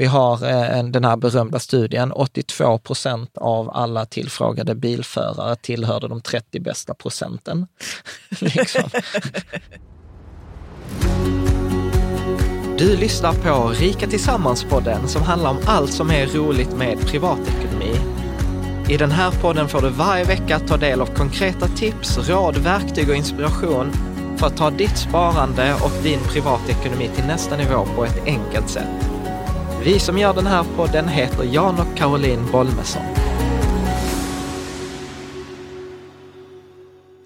Vi har eh, den här berömda studien, 82 procent av alla tillfrågade bilförare tillhörde de 30 bästa procenten. liksom. Du lyssnar på Rika Tillsammans-podden som handlar om allt som är roligt med privatekonomi. I den här podden får du varje vecka ta del av konkreta tips, råd, verktyg och inspiration för att ta ditt sparande och din privatekonomi till nästa nivå på ett enkelt sätt. Vi som gör den här podden heter Jan och Caroline Bolmesson.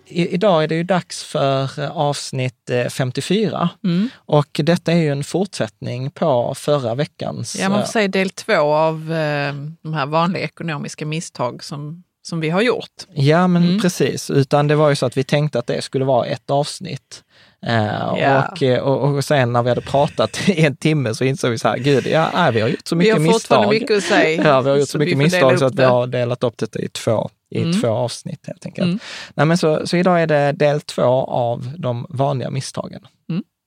I, idag är det ju dags för eh, avsnitt eh, 54 Mm. och detta är ju en fortsättning på förra veckans. Ja, man eh, får säga del två av eh, de här vanliga ekonomiska misstag som, som vi har gjort. Ja, men Mm. precis. Utan det var ju så att vi tänkte att det skulle vara ett avsnitt. Ja. och, eh, och, och sen när vi hade pratat i en timme så insåg vi så här, gud, ja, nej, vi har gjort så Vi mycket har fortfarande misstag. mycket att säga. Ja, vi har gjort så, så mycket vi misstag så att vi det. har delat upp det i två, i Mm. två avsnitt helt enkelt. Mm. Nej, men så, så idag är det del två av de vanliga misstagen.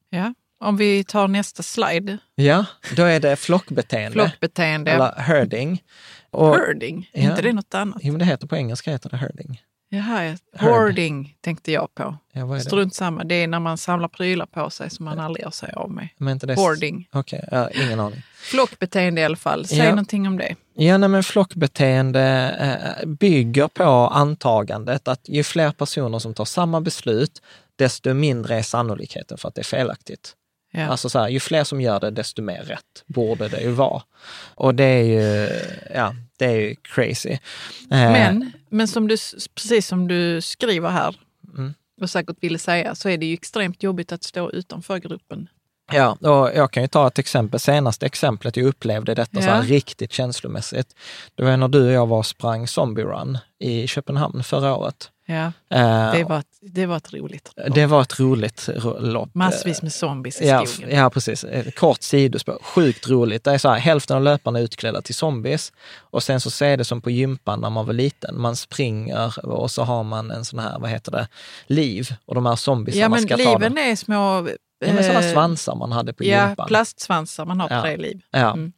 Ja. Om vi tar nästa slide, Ja, då är det flockbeteende, flockbeteende, eller herding. Och, herding, är Ja. inte det något annat? Jo, men det heter på engelska heter det herding. Jaha, hoarding tänkte jag på. Ja? Strunt samma, det är när man samlar prylar på sig som man aldrig gör sig av med. Men det Hoarding. Okej, ja, ingen aning. Flockbeteende i alla fall, säg Ja. någonting om det. Ja, nej, men flockbeteende eh, bygger på antagandet att ju fler personer som tar samma beslut, desto mindre är sannolikheten för att det är felaktigt. Ja. Alltså så här, ju fler som gör det, desto mer rätt borde det ju vara. Och det är ju, ja, det är ju crazy. Eh, Men, men som du, precis som du skriver här Mm. och säkert ville säga, så är det ju extremt jobbigt att stå utanför gruppen. Ja, och jag kan ju ta ett exempel. Senaste exemplet jag upplevde detta så här Ja. riktigt känslomässigt. Det var när du och jag var och sprang Zombie Run i Köpenhamn förra året. Ja, Eh, det, var ett, det var ett roligt lopp. det var ett roligt ro- lopp. Massvis med zombies i Ja, skogen. ja, precis. Ett Kort sidospår. Sjukt roligt. Det är så här, hälften av löparna är utklädda till zombies och sen så ser det som på gympan när man var liten. Man springer och så har man en sån här, vad heter det, liv och de här zombiesarna Ja, men ska ta liven den. är små... Ja, men sådana eh, svansar man hade på Ja, gympan. plastsvansar. Man har Ja. tre liv. Ja, Mm.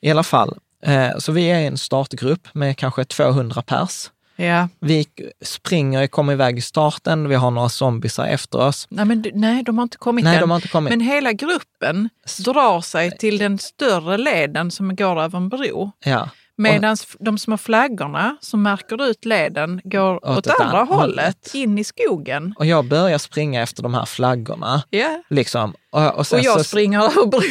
i alla fall. Eh, Så vi är en startgrupp med kanske 200 pers. Ja. Vi springer, kommer iväg i starten, vi har några zombiesar efter oss. Nej, men, nej, de har inte kommit Nej, än. de har inte kommit. Men hela gruppen drar sig till den större leden som går över en bro. Ja. Medan de små flaggorna som märker ut leden går Åt åt, andra hållet, hållet. in i skogen. Och jag börjar springa efter de här flaggorna. Ja. Liksom. Och, och, Och jag så, springer över bron.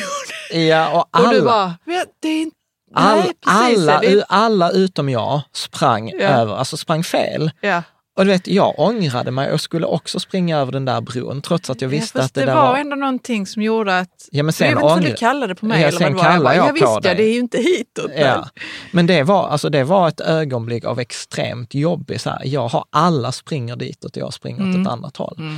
Ja, och Och alla, du bara, "Ja, det är inte... all, Nej, precis, alla, det alla utom jag sprang Ja. över, alltså sprang fel. Ja. Och du vet, jag ångrade mig och skulle också springa över den där bron, trots att jag Ja, visste fast att det, det där var, var... ändå någonting som gjorde att... Ja, men jag sen vet inte vad du kallade på mig Ja, eller sen vad det var. Jag jag ja, på visst ja, dig. det är ju inte hitåt. Ja. Men det var, alltså det var ett ögonblick av extremt jobb. i Så här, jag har, alla springer ditåt och jag springer åt Mm. ett annat håll. Mm.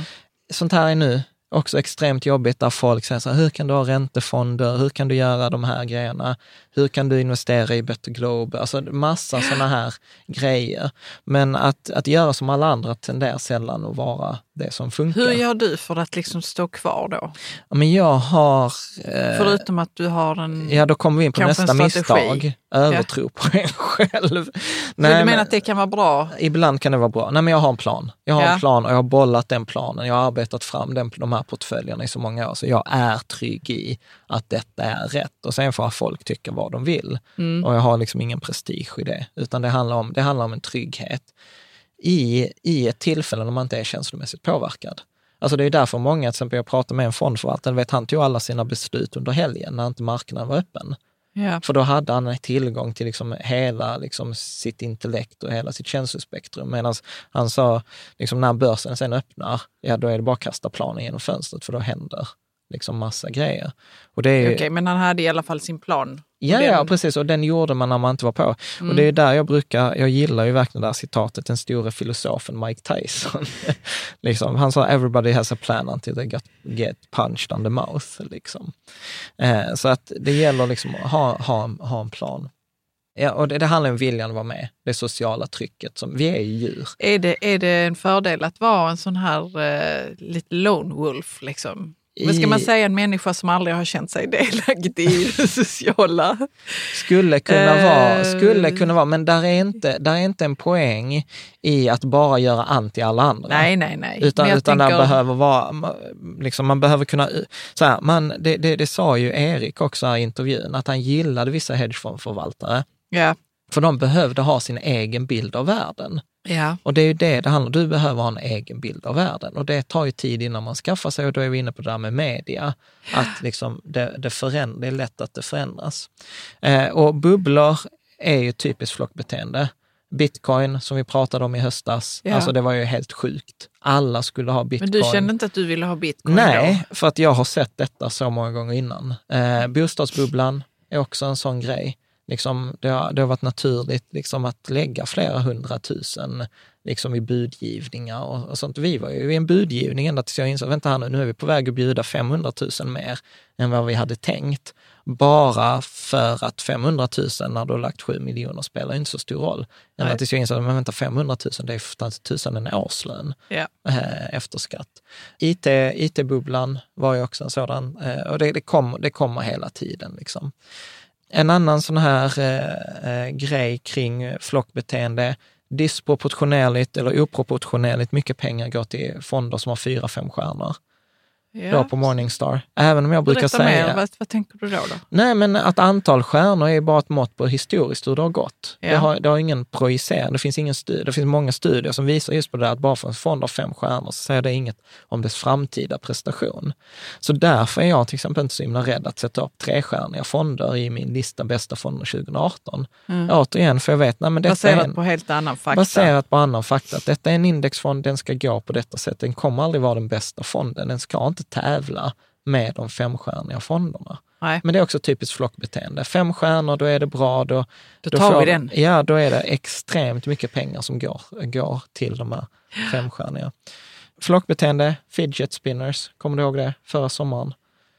Sånt här är nu också extremt jobbigt där folk säger så här, hur kan du ha räntefonder? Hur kan du göra de här grejerna? Hur kan du investera i Better Globe? Alltså massa sådana här grejer. Men att, att göra som alla andra tenderar sällan att vara det som funkar. Hur gör du för att liksom stå kvar då? Ja, Men jag har... Eh, Förutom att du har en... Ja, då kommer vi in på nästa misstag. Övertro på en själv. Nej, du menar men- att det kan vara bra? Ibland kan det vara bra. Nej, men jag har en plan. Jag har Ja. en plan och jag har bollat den planen. Jag har arbetat fram den, de här portföljerna i så många år, så jag är trygg i att detta är rätt. Och sen får folk tycka vad de vill. Mm. Och jag har liksom ingen prestige i det, utan det handlar om, det handlar om en trygghet i, i ett tillfälle när man inte är känslomässigt påverkad. Alltså det är därför många, till exempel jag pratade med en fondförvaltare, vet, han tog alla sina beslut under helgen när inte marknaden var öppen. Ja. För då hade han tillgång till liksom hela liksom sitt intellekt och hela sitt känslospektrum. Medan han sa, liksom när börsen sen öppnar, ja då är det bara att kasta planen genom fönstret för då händer liksom massa grejer. Och det är Okej, men han hade i alla fall sin plan. Ja, Den- ja, precis. Och den gjorde man när man inte var på. Mm. Och det är där jag brukar, jag gillar ju verkligen det här citatet, den store filosofen Mike Tyson. liksom, han sa “everybody has a plan until they got, get punched on the mouth”. Liksom. Eh, så att det gäller liksom att ha, ha, ha en plan. Ja, och det, det handlar om viljan att vara med, det sociala trycket. Som, vi är ju djur. Är det, är det en fördel att vara en sån här eh, lite lone wolf? Liksom? Men ska man säga en människa som aldrig har känt sig delaktig i det sociala? Skulle kunna Eh. vara, skulle kunna vara, men där är, inte, där är inte en poäng i att bara göra anti alla andra. Nej, nej, nej. Utan, utan där tänker- behöver vara, liksom man behöver kunna, så här, man, det, det, det sa ju Erik också i intervjun, att han gillade vissa hedgefondförvaltare, Ja, för de behövde ha sin egen bild av världen. Ja. Och det är ju det det handlar om, du behöver ha en egen bild av världen. Och det tar ju tid innan man skaffar sig, och då är vi inne på det där med media, att liksom det, det, föränd, det är lätt att det förändras. Eh, och bubblor är ju typiskt flockbeteende. Bitcoin, som vi pratade om i höstas, Ja. alltså det var ju helt sjukt. Alla skulle ha bitcoin. Men du kände inte att du ville ha bitcoin Nej, då? för att jag har sett detta så många gånger innan. Eh, bostadsbubblan är också en sån grej. Liksom, det, har, det har varit naturligt liksom, att lägga flera hundratusen liksom, i budgivningar och, och sånt. Vi var ju i en budgivning ända tills jag insåg, vänta här nu, nu är vi på väg att bjuda 500 000 mer än vad vi hade tänkt. Bara för att 500 000 när du har lagt 7 miljoner spelar inte så stor roll. Ända Nej. tills jag insåg, men vänta 500 000 det är för tusan en årslön Ja. eh, efter skatt. IT, IT-bubblan var ju också en sådan, eh, och det, det, kom, det kommer hela tiden. Liksom. En annan sån här eh, eh, grej kring flockbeteende, disproportionerligt eller oproportionerligt mycket pengar går till fonder som har fyra, fem stjärnor. Ja. Då på Morningstar. Även om jag brukar Berätta säga... mer, vad, vad tänker du då? då? Nej, men att antal stjärnor är bara ett mått på historiskt hur det har gått. Ja. Det, har, det har ingen projicering. Det finns, ingen studie, det finns många studier som visar just på det där att bara för en fond har fem stjärnor så säger det inget om dess framtida prestation. Så därför är jag till exempel inte så himla rädd att sätta upp trestjärniga fonder i min lista bästa fonder 2018. Återigen, för jag vet, nej, men detta Mm. Baserat en, på helt annan fakta. baserat på annan fakta. Att detta är en indexfond, den ska gå på detta sätt. Den kommer aldrig vara den bästa fonden. Den ska inte tävla med de femstjärniga fonderna. Nej. Men det är också typiskt flockbeteende. Fem stjärnor, då är det bra. Då, Då tar får, vi den. Ja, då är det extremt mycket pengar som går, går till de här femstjärniga. Flockbeteende, fidget spinners, kommer du ihåg det? Förra sommaren.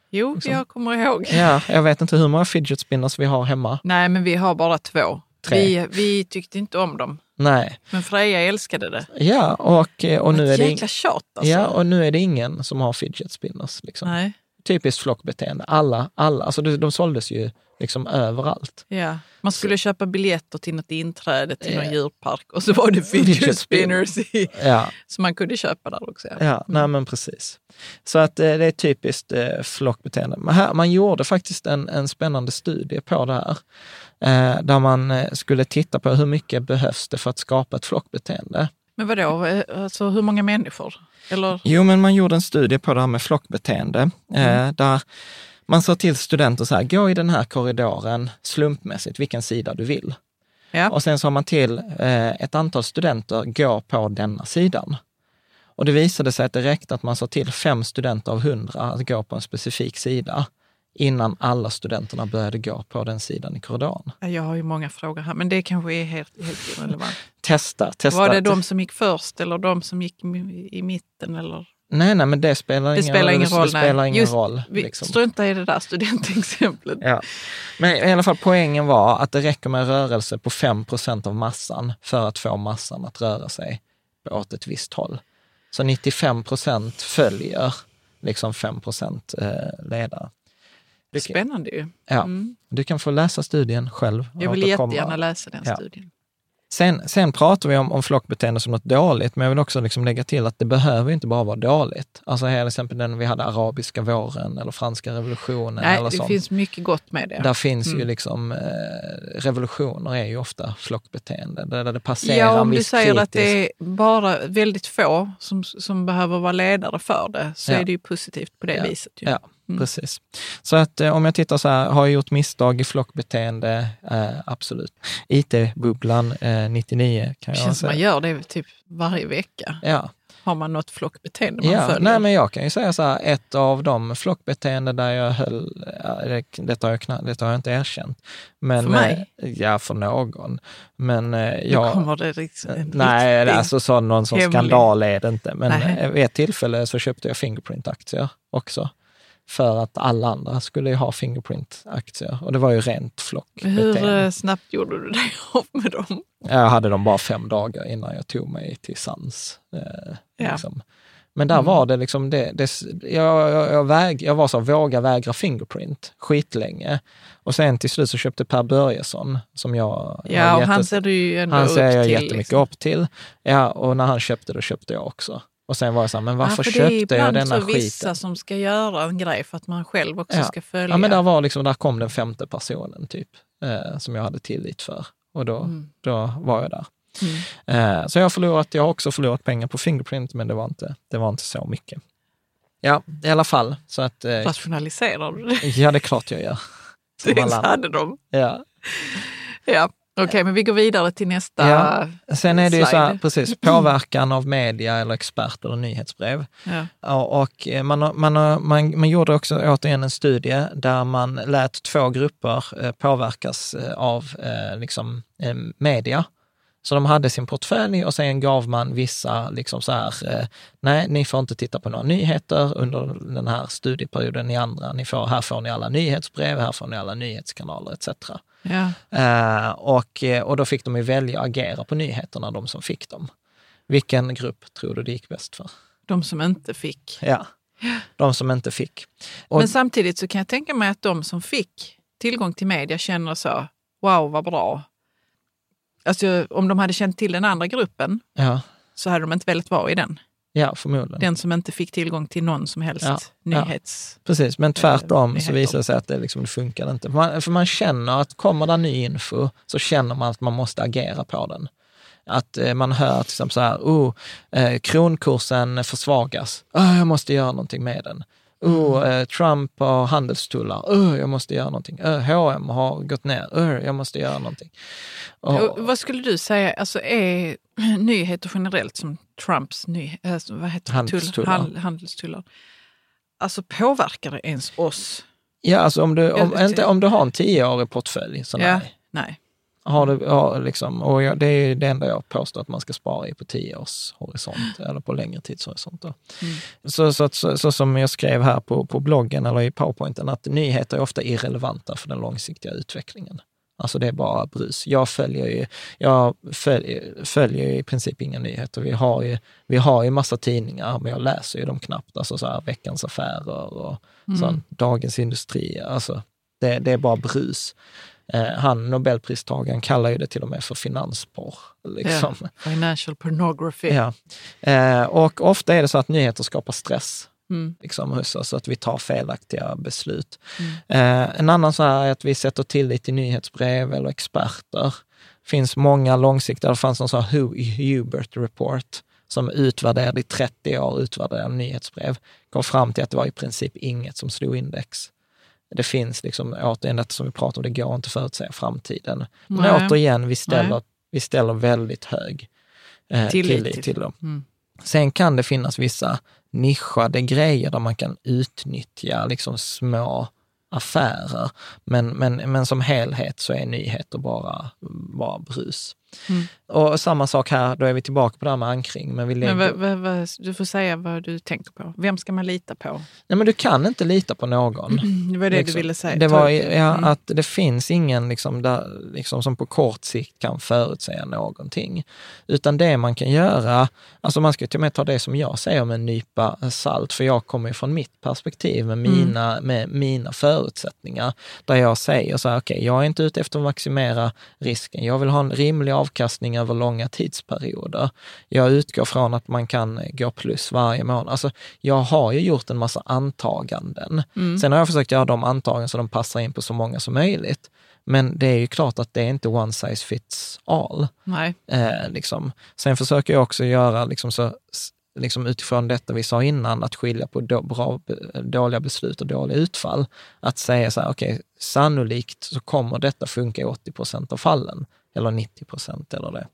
Jo, liksom- jag kommer ihåg. Ja, jag vet inte hur många fidget spinners vi har hemma. Nej, men vi har bara två. Tre. Vi, vi tyckte inte om dem. Nej. Men Freja älskade det. Ja, och, och, nu, är Ett det jäkla ing- tjat alltså. ja, och nu är det ingen som har fidget spinners. Liksom. Nej, Typiskt flockbeteende. Alla, alla, alltså de, de såldes ju liksom överallt. ja. Man skulle köpa biljetter till något inträde till någon Ja. djurpark och så var det fidget spinners i, Ja, som man kunde köpa där också. Ja. Ja, nej men precis. Så att eh, det är typiskt eh, flockbeteende. Men här, man gjorde faktiskt en, en spännande studie på det här, eh, där man skulle titta på hur mycket behövs det för att skapa ett flockbeteende. Men vadå, eh, alltså hur många människor? Eller? Jo, men man gjorde en studie på det här med flockbeteende, eh, där man sa till studenter så här, gå i den här korridoren slumpmässigt, vilken sida du vill. Ja. Och sen sa man till eh, ett antal studenter, gå på denna sidan. Och det visade sig att det räckte att man sa till fem studenter av hundra att gå på en specifik sida innan alla studenterna började gå på den sidan i korridoren. Jag har ju många frågor här, men det kanske är helt, helt irrelevant. Testa, testa. Var det de som gick först eller de som gick i mitten? Eller? Nej, nej, men det spelar Det ingen spelar ingen roll. Det spelar nej. ingen Just, roll. Liksom. struntar i det där studentexemplet. Ja. Men i alla fall poängen var att det räcker med rörelse på 5% av massan för att få massan att röra sig åt ett visst håll. Så 95 procent följer liksom 5 procent eh, ledare. Du, kan- Spännande ju. ja, Mm. du kan få läsa studien själv. Jag vill återkomma. jättegärna läsa den Ja. studien. Sen, sen pratar vi om, om flockbeteende som något dåligt, men jag vill också liksom lägga till att det behöver inte bara vara dåligt. Alltså här till exempel den vi hade arabiska våren eller franska revolutionen Nej, eller det sånt. finns mycket gott med det. Där finns ju Mm. liksom, eh, revolutioner är ju ofta flockbeteende, där, där det passerar Ja, om du säger att kritisk... det är bara väldigt få som, som behöver vara ledare för det, så Ja. är det ju positivt på det Ja. viset. Ju. Ja, Mm. precis. Så att eh, om jag tittar så här, har jag gjort misstag i flockbeteende? Eh, absolut. IT-bubblan eh, 99 kan Det jag känns som säga. man gör det typ varje vecka. Ja, Har man något flockbeteende man ja. följer. Nej, men jag kan ju säga så här, ett av de flockbeteenden där jag höll, det, har jag kna, detta har jag inte erkänt. Men, För mig? eh, Ja, för någon. Men eh, jag... kommer det liksom en Nej, alltså så någon sån skandal är det inte. Men Nej. eh, vid ett tillfälle så köpte jag Fingerprint-aktier också. För att alla andra skulle ju ha Fingerprint-aktier. Och det var ju rent Hur flockbeteende. eh, snabbt gjorde du dig av med dem? Jag hade dem bara fem dagar innan jag tog mig till sans. Eh, Ja. liksom. Men där Mm. var det liksom, det, det, jag, jag, jag, väg, jag var så, våga vägra Fingerprint skitlänge. Och sen till slut så köpte Per Börjesson, som jag Ja, och jätte- han ser du ju ändå han upp ser jag till. jättemycket liksom. upp till. Ja, och när han köpte det köpte jag också. Och sen var jag så här, men varför ja, köpte det är jag ibland denna skiten? vissa som ska göra en grej för att man själv också Ja. ska följa. Ja, men där var liksom, där kom den femte personen typ, eh, som jag hade tillit för. Och då, Mm. då var jag där. Mm. Eh, så jag har förlorat, jag har också förlorat pengar på Fingerprint, men det var inte, det var inte så mycket. Ja, i alla fall. Så att, eh, Rationaliserar du det? ja, det är klart jag gör. Som alla andra. hade de. Ja. Ja, okej, men vi går vidare till nästa. Ja. Sen är det ju så här, slide. precis, påverkan av media eller expert eller nyhetsbrev. Ja. Och eh, man, man, man, man gjorde också återigen en studie där man lät två grupper eh, påverkas eh, av eh, liksom, eh, media. Så de hade sin portfölj och sen gav man vissa, liksom så här, eh, nej, ni får inte titta på några nyheter under den här studieperioden, ni andra. Ni får, här får ni alla nyhetsbrev, här får ni alla nyhetskanaler etc. Ja. Eh, och, eh, och då fick de ju välja att agera på nyheterna, de som fick dem. Vilken grupp tror du det gick bäst för? De som inte fick. Ja, de som inte fick. Och, Men samtidigt så kan jag tänka mig att de som fick tillgång till media känner så, wow vad bra. Alltså om de hade känt till den andra gruppen ja, så hade de inte velat vara i den. Ja, förmodligen. Den som inte fick tillgång till någon som helst Ja, ja. nyhets... Precis, men tvärtom så nyheter. visar det sig att det, liksom, det funkar inte. För man, för man känner att kommer det ny info så känner man att man måste agera på den. Att eh, man hör till exempel så här, oh, eh, kronkursen försvagas, oh, jag måste göra någonting med den. Oh, eh, Trump har handelstullar, oh, jag måste göra någonting. Oh, H&M har gått ner, oh, jag måste göra någonting. Och vad skulle du säga, alltså är nyheter generellt som Trumps ny, alltså, vad heter? Handelstullar. Tull- handel- handelstullar, alltså påverkar det ens oss? Ja, alltså om du, om, inte, om du har en tioårig portfölj, så Ja. nej. Har du, ja, liksom, och jag, det är det enda jag påstår att man ska spara i på tio års horisont eller på längre tidshorisont. Mm. Så, så, så, så som jag skrev här på, på bloggen eller i powerpointen, att nyheter är ofta irrelevanta för den långsiktiga utvecklingen. Alltså det är bara brus. Jag följer ju, jag följer, följer i princip inga nyheter. Vi har ju, vi har ju massa tidningar, men jag läser ju dem knappt. Alltså så här Veckans Affärer och sånt, Dagens Industri. Alltså det, det är bara brus. Eh, han, Nobelpristagaren, kallar ju det till och med för finansporr. Liksom. Ja. Financial pornography. Ja. Eh, och ofta är det så att nyheter skapar stress Mm. liksom, hos oss, så att vi tar felaktiga beslut. Eh, en annan så här är att vi sätter tillit till nyhetsbrev eller experter. Det finns många långsiktiga, det fanns någon sån här Hu- Hubert report som utvärderade i 30 år, utvärderade nyhetsbrev, kom fram till att det var i princip inget som slog index. Det finns liksom, återigen som vi pratar om, det går inte att förutsäga framtiden. Men Nej. återigen, vi ställer, Nej. vi ställer väldigt hög eh, Tillit tillit, till- till dem. Mm. Sen kan det finnas vissa nischade grejer där man kan utnyttja liksom små affärer. Men, men, men som helhet så är nyheter bara, bara brus. Mm. Och samma sak här, då är vi tillbaka på det här med ankring. Men vi lägger... Men vad, vad, du får säga vad du tänker på. Vem ska man lita på? Nej, men du kan inte lita på någon. Det var det Liksom. du ville säga. Det var ja, Mm. att det finns ingen liksom, där, liksom, som på kort sikt kan förutsäga någonting. Utan det man kan göra, alltså man ska till och med ta det som jag säger med en nypa salt, för jag kommer ju från mitt perspektiv med mina, med mina förutsättningar. Där jag säger så här, okej, jag är inte ute efter att maximera risken. Jag vill ha en rimlig avkastning över långa tidsperioder. Jag utgår från att man kan gå plus varje månad. Alltså, jag har ju gjort en massa antaganden. Sen har jag försökt göra de antaganden så de passar in på så många som möjligt. Men det är ju klart att det är inte one size fits all. Eh, liksom. Sen försöker jag också göra, liksom så, liksom utifrån detta vi sa innan, att skilja på då, bra, dåliga beslut och dåliga utfall. Att säga så här, okej, sannolikt så kommer detta funka i 80 procent av fallen, eller 90 procent eller det.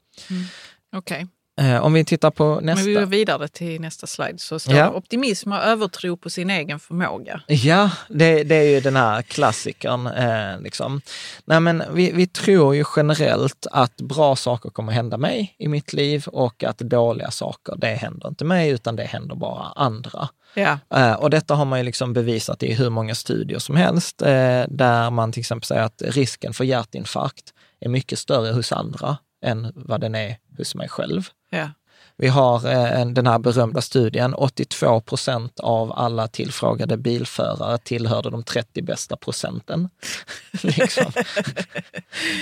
Okej. Eh, om vi tittar på Men nästa. vi går vidare till nästa slide. Så står Ja. optimism och övertro på sin egen förmåga. Ja, det, det är ju den här klassikern. Eh, liksom. Nej, men vi, vi tror ju generellt att bra saker kommer hända mig i mitt liv och att dåliga saker, det händer inte mig utan det händer bara andra. Ja. Eh, och detta har man ju liksom bevisat i hur många studier som helst, eh, där man till exempel säger att risken för hjärtinfarkt är mycket större hos andra än vad den är hos mig själv. Ja. Vi har eh, en- den här berömda studien, 82 procent av alla tillfrågade bilförare tillhörde de 30 bästa procenten. liksom.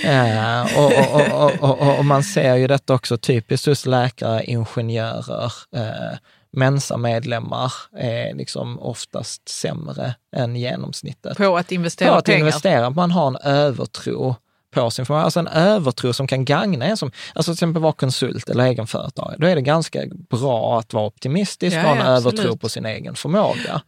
eh, och, och, och, och, och, och man ser ju detta också typiskt hos läkare, ingenjörer, eh, Mensa-medlemmar är liksom oftast sämre än genomsnittet På att investera på att pengar. investera. Man har en övertro på sin förmåga. Alltså en övertro som kan gagna en som, alltså till exempel vara konsult eller egenföretagare. Då är det ganska bra att vara optimistisk Ja, och ha en ja, övertro på sin egen förmåga.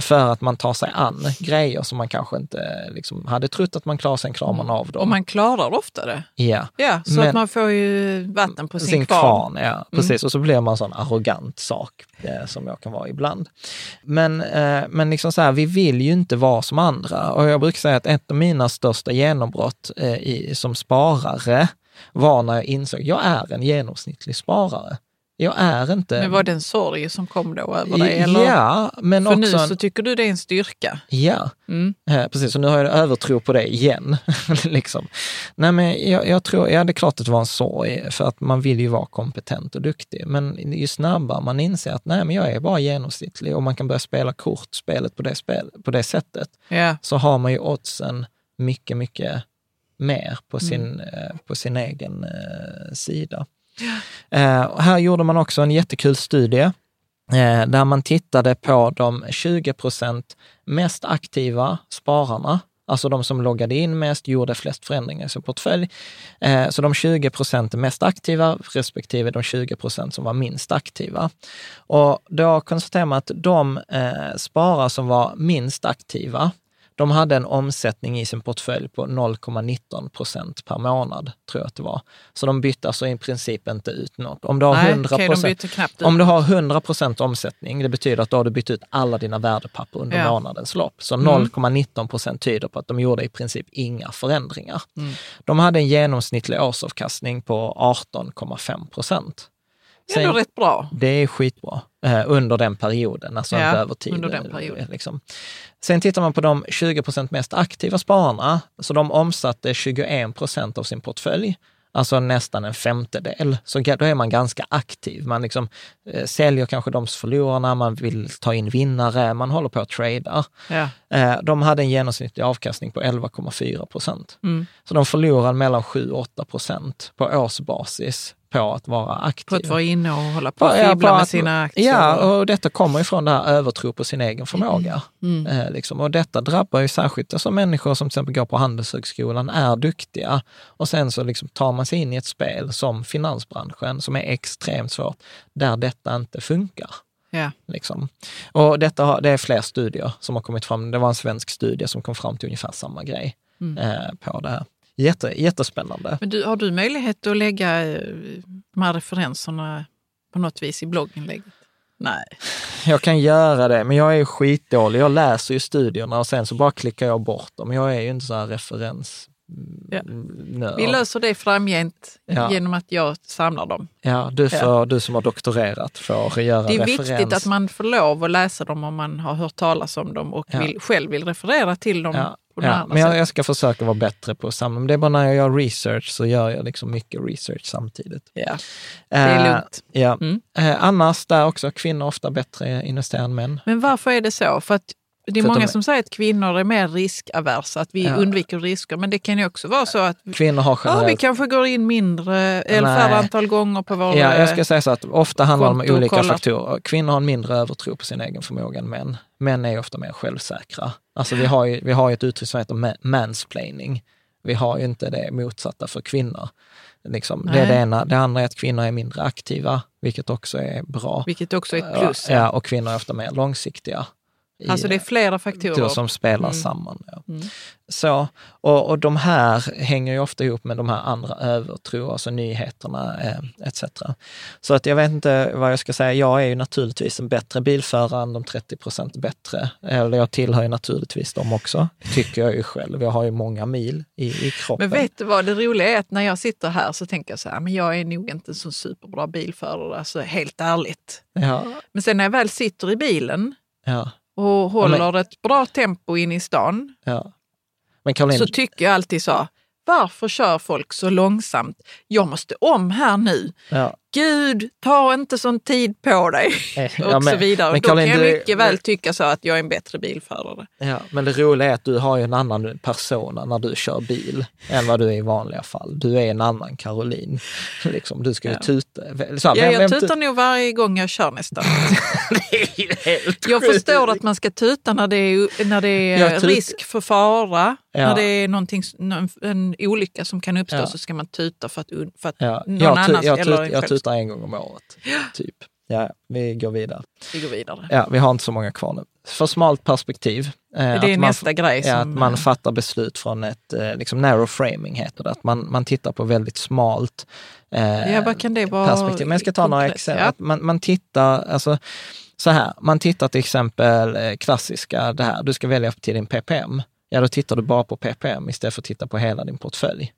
För att man tar sig an grejer som man kanske inte liksom, hade trott att man klarar, klarar man av dem. Och man klarar ofta det. ja. Ja, så Men- att man får ju vatten på sin, Sin kvarn. kvarn, ja. Precis. Och så blir man en sån arrogant sak eh, som jag kan vara ibland. Men, eh, men liksom så här, vi vill ju inte vara som andra. Och jag brukar säga att ett av mina största genombrott eh, i, som sparare var när jag insåg att jag är en genomsnittlig sparare. Jag är inte... Men var det en sorg som kom då över dig? Eller? Ja, men För också... nu en- så tycker du det är en styrka. Ja, Mm. Eh, precis. Och nu har jag övertro på det igen. liksom. Nej, men jag, jag tror, ja det är klart att det var en sorg, för att man vill ju vara kompetent och duktig. Men ju snabbare man inser att nej, men jag är bara genomsnittlig och man kan börja spela kortspelet på det, spel, på det sättet, Ja. så har man ju oddsen mycket, mycket mer på sin, eh, på sin egen eh, sida. Eh, och här gjorde man också en jättekul studie eh, där man tittade på de 20 procent mest aktiva spararna, alltså de som loggade in mest, gjorde flest förändringar i sin portfölj. Eh, så de 20 procent mest aktiva respektive de 20 procent som var minst aktiva. Och då konstaterar man att de eh, sparare som var minst aktiva, de hade en omsättning i sin portfölj på 0,19 procent per månad, tror jag att det var. Så de bytte alltså i princip inte ut något. Om du har Nej, 100 okej, de procent byter knappt ut. om du har 100 procent omsättning, det betyder att då har du bytt ut alla dina värdepapper under Ja. månadens lopp. Så Mm. 0,19 procent tyder på att de gjorde i princip inga förändringar. Mm. De hade en genomsnittlig årsavkastning på 18,5 procent. Det är ändå rätt bra. Det är skitbra eh, under den perioden, alltså Ja, inte över tid. under den perioden. Liksom. Sen tittar man på de 20 procent mest aktiva spararna, så de omsatte 21 procent av sin portfölj, alltså nästan en femtedel. Så då är man ganska aktiv. Man liksom, eh, säljer kanske de förlorarna, man vill ta in vinnare, man håller på att trada. Ja. Eh, de hade en genomsnittlig avkastning på 11,4 procent. Mm. Så de förlorar mellan 7-8 procent på årsbasis på att vara På aktiva. att vara inne och hålla på och Ja, fibbla på med sina aktier. Ja, och detta kommer ifrån det här övertro på sin egen förmåga. Mm. Eh, liksom. Och detta drabbar ju särskilt alltså människor som till exempel går på Handelshögskolan, är duktiga och sen så liksom tar man sig in i ett spel som finansbranschen som är extremt svårt, där detta inte funkar. Ja. Liksom. Och detta har, det är fler studier som har kommit fram. Det var en svensk studie som kom fram till ungefär samma grej Mm. eh, på det här. Jätte, jättespännande. Men du, har du möjlighet att lägga eh, de här referenserna på något vis i blogginlägget? Nej. Jag kan göra det, men jag är skitdålig. Jag läser ju studierna och sen så bara klickar jag bort dem. Jag är ju inte så här Ja. nörd. Vi löser det framgent Ja. genom att jag samlar dem. Ja, du, får, du som har doktorerat får göra Det är referens. viktigt att man får lov att läsa dem om man har hört talas om dem och Ja. vill, själv vill referera till dem Ja, men jag, jag ska försöka vara bättre på att samla. Men det är bara när jag gör research så gör jag liksom mycket research samtidigt. Ja, det är Eh, lugnt. Ja. Mm. Eh, annars där också, kvinnor ofta bättre investerar än män. Men varför är det så? För att det är många de- som säger att kvinnor är mer riskaversa, att vi Ja. undviker risker. Men det kan ju också vara så att Kvinnor har ja, vi generellt... kanske går in mindre, eller Nej. färre antal gånger på vår... Ja, jag ska säga så att ofta handlar det om olika faktorer. Kvinnor har en mindre övertro på sin egen förmåga än män. Män är ofta mer självsäkra. Alltså vi har ju, vi har ju ett uttryck som heter ma- mansplaining. Vi har ju inte det motsatta för kvinnor. Liksom, det är det ena. Det andra är att kvinnor är mindre aktiva, vilket också är bra. Vilket också är ett plus. Ja, och kvinnor är ofta mer långsiktiga. Alltså det är flera faktorer. faktorer som spelar Mm. samman. Ja. Mm. Så, och, och de här hänger ju ofta ihop med de här andra övertro, alltså nyheterna eh, etc. Så att jag vet inte vad jag ska säga. Jag är ju naturligtvis en bättre bilförare än de 30 procent bättre. Eller jag tillhör ju naturligtvis dem också, tycker jag ju själv. Jag har ju många mil i, i kroppen. Men vet du vad, det roliga är att när jag sitter här så tänker jag så här, men jag är nog inte en så superbra bilförare, alltså helt ärligt. Ja, Men sen när jag väl sitter i bilen ja, och håller ett bra tempo in i stan ja. Men Caroline, så tycker jag alltid så, varför kör folk så långsamt? Jag måste om här nu. ja, Gud, ta inte sån tid på dig. eh, Och ja, så men- vidare. men Då kan Caroline, jag du- mycket väl tycka så att jag är en bättre bilförare. Ja, men det roliga är att du har ju en annan persona när du kör bil än vad du är i vanliga fall. Du är en annan Caroline. Liksom, du ska ju Ja. tuta. Så, Ja, jag vem tutar nog varje gång jag kör nästan. Jag förstår att man ska tuta när det är, när det är risk för fara. Ja. När det är någonting, en, en olycka som kan uppstå Ja. så ska man tuta för att, för att någon jag, tu, annan jag, eller en själv tutar en gång om året. Typ. Ja, vi går vidare. ska gå vidare. Ja, vi har inte så många kvar nu. För smalt perspektiv. eh, Det är att man, nästa grej Ja, att som... man fattar beslut från ett eh, liksom narrow framing heter det. Att man, man tittar på väldigt smalt eh, Ja, vad kan det vara? perspektiv. Men jag ska ta några exempel. Ja. Man, man tittar, alltså så här, man tittar till exempel eh, klassiska, det här, du ska välja till din PPM. Ja, då tittar du bara på PPM istället för att titta på hela din portfölj.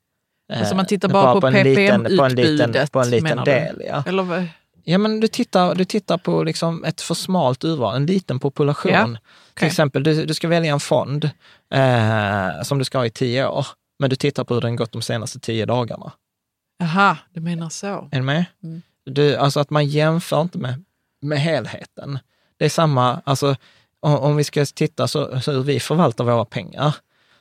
Alltså man tittar Eh, bara på på PPM-utbudet, på en liten del. Ja. Eller vad? Ja, men du tittar, du tittar på liksom ett för smalt urval, en liten population. Ja, Till okej. exempel, du, du ska välja en fond eh, som du ska ha i tio år, men du tittar på hur den gått de senaste tio dagarna. Jaha, du menar så. Är du med? Mm. Du, alltså att man jämför inte med, med helheten. Det är samma, alltså om, om vi ska titta så, så hur vi förvaltar våra pengar,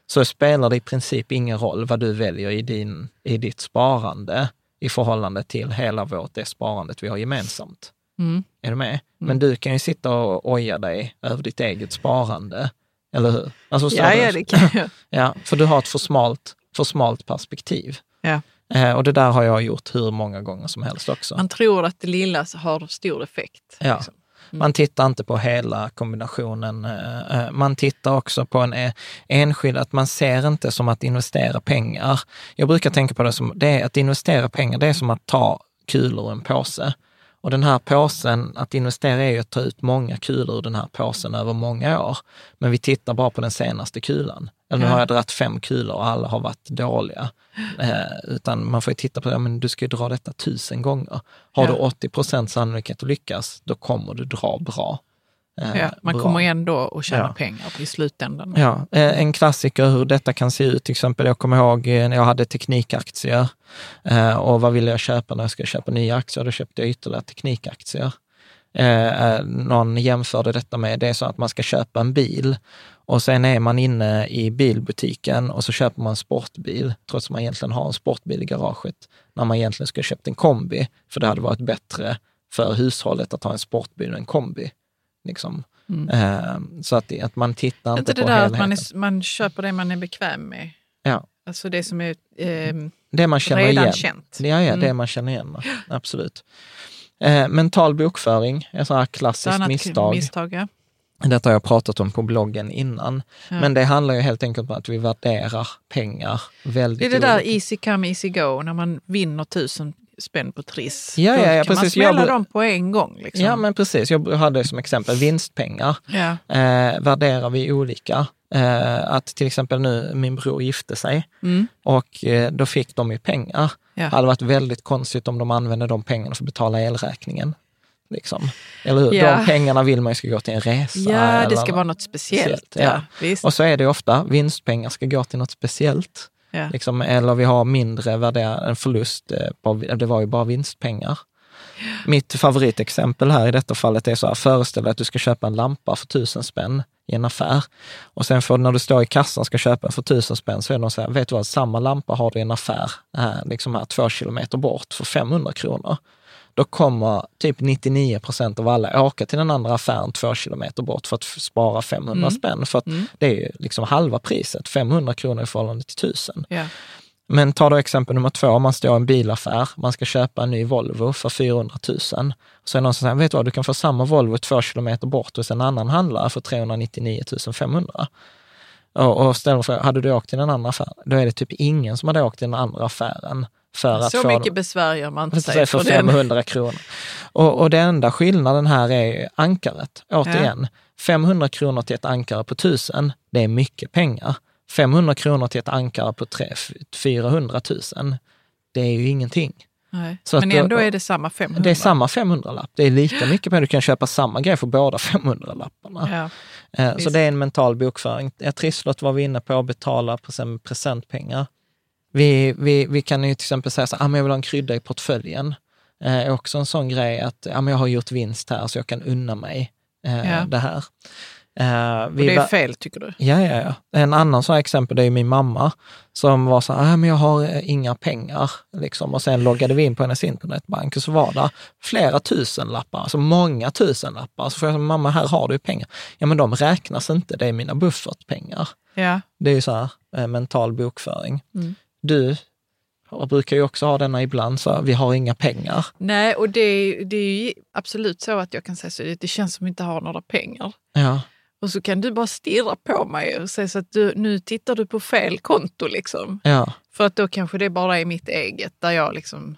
så spelar det i princip ingen roll vad du väljer i, din, i ditt sparande i förhållande till hela vårt, det sparandet vi har gemensamt. Mm. Är du med? Men du kan ju sitta och oja dig över ditt eget sparande, eller hur? Alltså, Ja, ja, det kan jag. ja, för du har ett för smalt, för smalt perspektiv. Ja. Eh, och det där har jag gjort hur många gånger som helst också. Man tror att det lilla har stor effekt. Ja. liksom. Mm. Man tittar inte på hela kombinationen. Eh, eh, man tittar också på en eh, enskild, att man ser inte som att investera pengar. Jag brukar tänka på det som, det är att investera pengar, det är som att ta kulor ur en påse. Och den här påsen, att investera är ju att ta ut många kulor ur den här påsen över många år. Men vi tittar bara på den senaste kulan. Eller nu har jag dragit fem kulor och alla har varit dåliga. Eh, utan man får ju titta på, ja, men du ska ju dra detta tusen gånger. Har Ja. du 80 procent sannolikhet att lyckas, då kommer du dra bra. Eh, Ja, man bra. kommer ändå att tjäna Ja. pengar i slutändan. Ja, eh, en klassiker hur detta kan se ut. Till exempel, jag kommer ihåg eh, när jag hade teknikaktier och vad ville jag köpa när jag skulle köpa nya aktier? Då köpte jag ytterligare teknikaktier. Någon jämförde detta med, det är så att man ska köpa en bil och sen är man inne i bilbutiken och så köper man en sportbil, trots att man egentligen har en sportbil i garaget, när man egentligen skulle köpt en kombi, för det hade varit bättre för hushållet att ha en sportbil än en kombi. Liksom. Mm. Eh, så att, det- att man tittar inte, Inte det på där att helheten. man, är, man köper det man är bekväm med. Ja. Alltså det som är ehm, Det man känner redan igen. känt. Ja, ja, det Mm. man känner igen. Absolut. Eh, mental bokföring, ett sånt här klassiskt misstag. misstag ja. Detta har jag pratat om på bloggen innan. Ja. Men det handlar ju helt enkelt om att vi värderar pengar väldigt Det är det där olika. easy come easy go, när man vinner tusen spänn på Triss. Ja, ja, ja, kan precis. man smälla dem på en gång. Liksom. Ja, men precis. Jag hade som exempel vinstpengar. ja. Eh, värderar vi olika. Eh, att till exempel nu min bror gifte sig och eh, då fick de ju pengar. Ja. Det hade varit väldigt konstigt om de använde de pengarna för att betala elräkningen. Liksom. Eller hur? Ja. De pengarna vill man ju ska gå till en resa. Ja, det ska vara något speciellt. speciellt, ja. Och så är det ofta, vinstpengar ska gå till något speciellt. Ja. Liksom, eller vi har mindre värderad, en förlust, eh, på, det var ju bara vinstpengar. Mitt favoritexempel här i detta fallet är så här, föreställ dig att du ska köpa en lampa för tusen spänn i en affär. Och sen för, när du står i kassan och ska köpa en för tusen spänn så är de så här, vet du vad, samma lampa har du i en affär, här, liksom här två kilometer bort för 500 kronor. Då kommer typ 99 procent av alla åka till den andra affären två kilometer bort för att spara 500 spänn. För att det är ju liksom halva priset, 500 kronor i förhållande till 1000. Ja. Men ta då exempel nummer två, man står i en bilaffär, man ska köpa en ny Volvo för 400 000. Så är det någon som säger, vet du vad, du kan få samma Volvo två kilometer bort hos en annan handlare för 399 500. Och, och ställer frågan, hade du åkt till den andra affären? Då är det typ ingen som hade åkt till den andra affären för att Så mycket besvär gör man inte för, sig för för den. 500 kronor. Och, och den enda skillnaden här är ankaret. Återigen, 500 kronor till ett ankare på 1000, det är mycket pengar. 500 kronor till ett ankare på tre- 400 000, det är ju ingenting. Nej. Men att då- ändå är det samma 500. Det är samma 500-lapp. Det är lika mycket pengar. Du kan köpa samma grej för båda 500-lapparna. Ja. Eh, Så Visst. det är en mental bokföring. Ja, Trisslott var vi inne på, att betala present- presentpengar. Vi, vi, vi kan ju till exempel säga så ah, men jag vill ha en krydda i portföljen. Eh, också en sån grej att ah, men jag har gjort vinst här så jag kan unna mig eh, Ja. det här. Eh, Och det är fel tycker du? Ja, ja, ja. En annan sån exempel det är min mamma som var så här, ah, men jag har eh, inga pengar. Liksom. Och sen loggade vi in på hennes internetbank och så var det flera tusen lappar, alltså många tusen lappar. Så får jag säga, mamma, här har du pengar. Ja, men de räknas inte, det är mina buffertpengar. Ja. Det är ju så här eh, mental bokföring. Mm. Du brukar ju också ha denna ibland, så här, vi har inga pengar. Nej, och det, det är ju absolut så att jag kan säga så. Det känns som att vi inte har några pengar. Ja, Och så kan du bara stirra på mig och säga så att du, nu tittar du på fel konto. Liksom. ja, För att då kanske det bara är mitt eget där jag liksom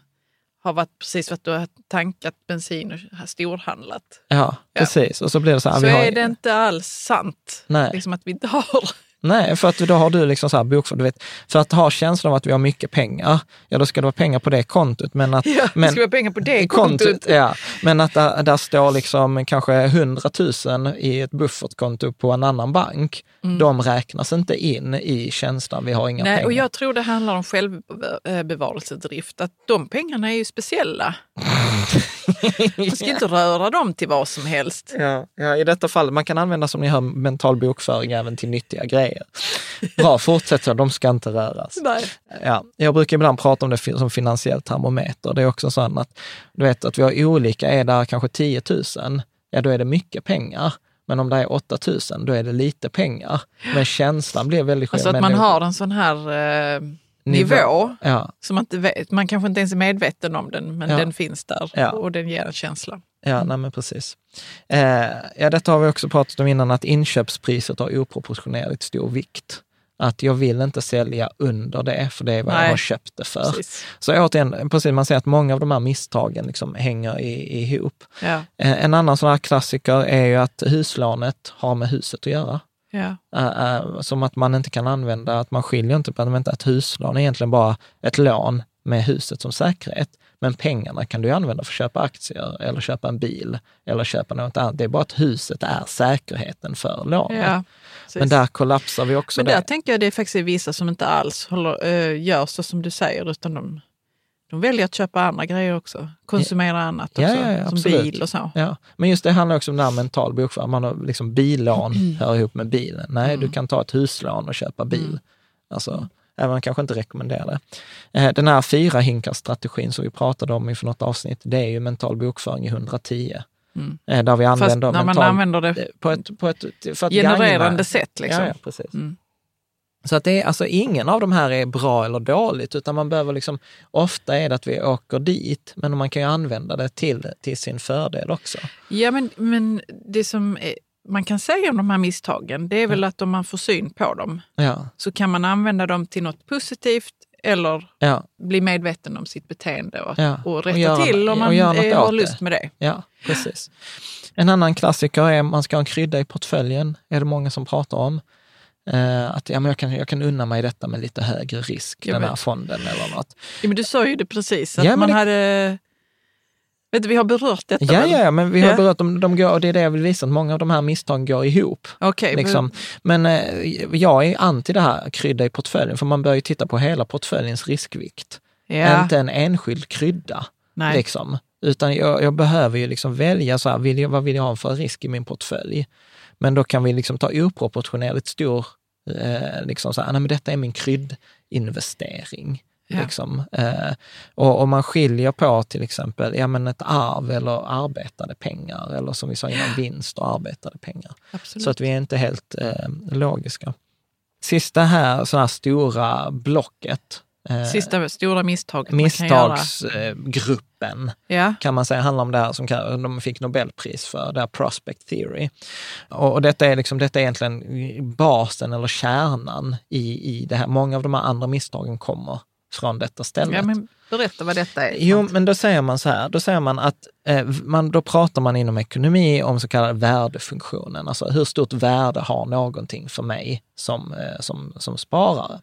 har varit precis för att du har tankat bensin och har storhandlat. ja, precis. Och så blir det så här, så vi har, är det inte alls sant Nej. liksom att vi inte har. Nej, för att då har du liksom så här bokfört, du vet, för att ha känslan av att vi har mycket pengar, ja då ska det vara pengar på det kontot. Men att, Ja, men, det ska vara pengar på det i kontot. Ja, men att där, där står liksom kanske 100 000 i ett buffertkonto på en annan bank, de räknas inte in i känslan vi har inga Mm. Nej, pengar. och jag tror det handlar om självbevarelsedrift, att de pengarna är ju speciella. Man ska inte röra dem till vad som helst. Ja, ja, i detta fall, man kan använda som ni hör mental bokföring även till nyttiga grejer. Bra, fortsätt så, de ska inte röras. Nej. Ja, jag brukar ibland prata om det som finansiell termometer. Det är också så att, du vet, att vi har olika, är där kanske 10 000, ja då är det mycket pengar. Men om det är 8 000, då är det lite pengar. Men känslan blir väldigt Alltså att men man det- har en sån här eh, nivå, Ja, som man, inte vet, man kanske inte ens är medveten om den, men Ja. den finns där Ja. och den ger en känsla. ja nej men precis. Eh, ja, detta har vi också pratat om innan, att inköpspriset har oproportionerligt stor vikt. Att jag vill inte sälja under det, för det är vad jag Nej. har köpt det för. Precis. Så återigen, precis, man ser att många av de här misstagen liksom hänger i, ihop. Ja. Eh, En annan sån här klassiker är ju att huslånet har med huset att göra. Ja. Eh, eh, Som att man inte kan använda, att man skiljer inte på att ett huslån är egentligen bara ett lån med huset som säkerhet. Men pengarna kan du använda för att köpa aktier eller köpa en bil eller köpa något annat. Det är bara att huset är säkerheten för lånet. Ja. Men där kollapsar vi också Men där det. tänker jag det är faktiskt vissa som inte alls håller, äh, gör så som du säger, utan de, de väljer att köpa andra grejer också. Konsumera annat också, Ja, ja, ja, som bil och så. Ja, men just det handlar också om den här mental bokföring. Man har liksom billån Mm. hör ihop med bilen. Nej, du kan ta ett huslån och köpa bil. Mm. Alltså, även om man kanske inte rekommenderar det. Eh, Den här fyra hinkar-strategin som vi pratade om i för något avsnitt, det är ju mental bokföring i 110. Mm. Eh, Där vi Fast använder när man mental, använder det eh, på ett, på ett, för att genererande gagna- sätt. Liksom. Ja, ja, precis. Mm. Så att det är, alltså ingen av de här är bra eller dåligt, utan man behöver liksom, ofta är det att vi åker dit, men man kan ju använda det till, till sin fördel också. Ja, men, men det som man kan säga om de här misstagen, det är väl att om man får syn på dem Ja, så kan man använda dem till något positivt eller ja, bli medveten om sitt beteende och, Ja, och och rätta göra- till om och man något eh, har det. lust med det. ja, precis. En annan klassiker är att man ska ha en krydda i portföljen, är det många som pratar om. Eh, att ja, men jag, kan, jag kan unna mig detta med lite högre risk, Jag den här vet. fonden eller något. Ja, men du sa ju det precis, att Ja, man det- hade... Vet du, vi har berört detta Ja, ja, men vi har Ja. berört om de går, och det är det jag vill visa, att många av de här misstagen går ihop. Okej, Liksom. Men eh, jag är anti det här krydda i portföljen, för man bör ju titta på hela portföljens riskvikt. men- ja, Inte en enskild krydda. nej. Liksom. Utan jag, jag behöver ju liksom välja, så här, vill jag, vad vill jag ha för risk i min portfölj? Men då kan vi liksom ta oproportionerligt stor, eh, liksom så här, nej men detta är min kryddinvestering. Ja. Liksom. Eh, och om man skiljer på till exempel ja, men ett arv eller arbetade pengar, eller som vi sa innan, vinst och arbetade pengar. Absolut. Så att vi är inte helt eh, logiska. Sista här, så här stora blocket. Eh, Sista stora misstaget man kan misstagsgruppen Ja, kan man säga handlar om det här som de fick Nobelpris för, det här prospect theory. Och, och detta, är liksom, detta är egentligen basen eller kärnan i, i det här. Många av de här andra misstagen kommer från detta stället. ja, men berätta vad detta är. Jo, men då säger man så här, då säger man att eh, man, då pratar man inom ekonomi om så kallade värdefunktionen, alltså hur stort värde har någonting för mig som, eh, som, som sparare?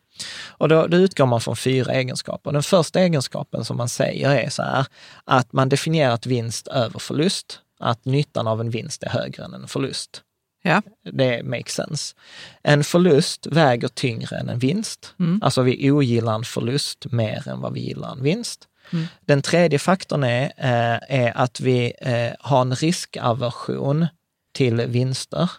Och då, då utgår man från fyra egenskaper. Den första egenskapen som man säger är så här, att man definierat vinst över förlust, att nyttan av en vinst är högre än en förlust. Ja, Det makes sense. En förlust väger tyngre än en vinst. Alltså vi ogillar en förlust mer än vad vi gillar en vinst. Den tredje faktorn är, eh, är att vi eh, har en riskaversion till vinster.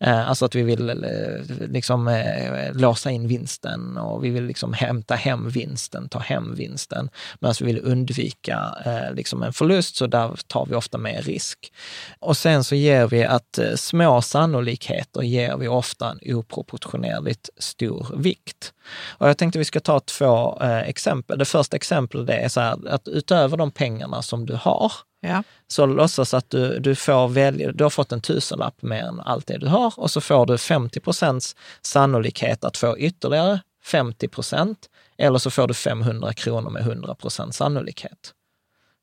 Eh, alltså att vi vill eh, liksom eh, låsa in vinsten och vi vill liksom hämta hem vinsten, ta hem vinsten. Medan alltså vi vill undvika liksom en förlust, så där tar vi ofta mer risk. Och sen så ger vi att små sannolikheter ger vi ofta en oproportionerligt stor vikt. Och jag tänkte vi ska ta två exempel. Det första exemplet är så här att utöver de pengarna som du har, ja, så låtsas att du, du får välja, du har fått en tusenlapp mer än allt det du har och så får du 50 procents sannolikhet att få ytterligare 50 procent eller så får du 500 kronor med 100 procents sannolikhet.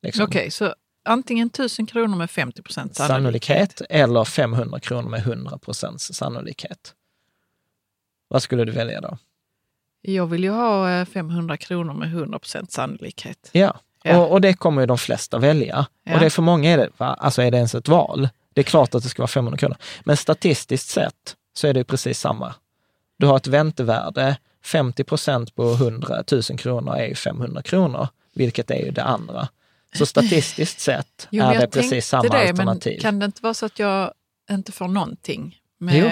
Liksom. okej, så antingen 1000 kronor med 50 procent sannolikhet eller 500 kronor med 100 procents sannolikhet. Vad skulle du välja då? Jag vill ju ha eh, 500 kronor med 100 procent sannolikhet. Ja, Ja. Och, och det kommer ju de flesta välja. Ja. Och det för många är det, va? alltså är det ens ett val? Det är klart att det ska vara 500 kronor. Men statistiskt sett så är det ju precis samma. Du har ett väntevärde, 50 procent på 100 000 kronor är ju 500 kronor, vilket är ju det andra. Så statistiskt sett Jo, är det precis samma det, alternativ. Kan det inte vara så att jag inte får någonting Jo.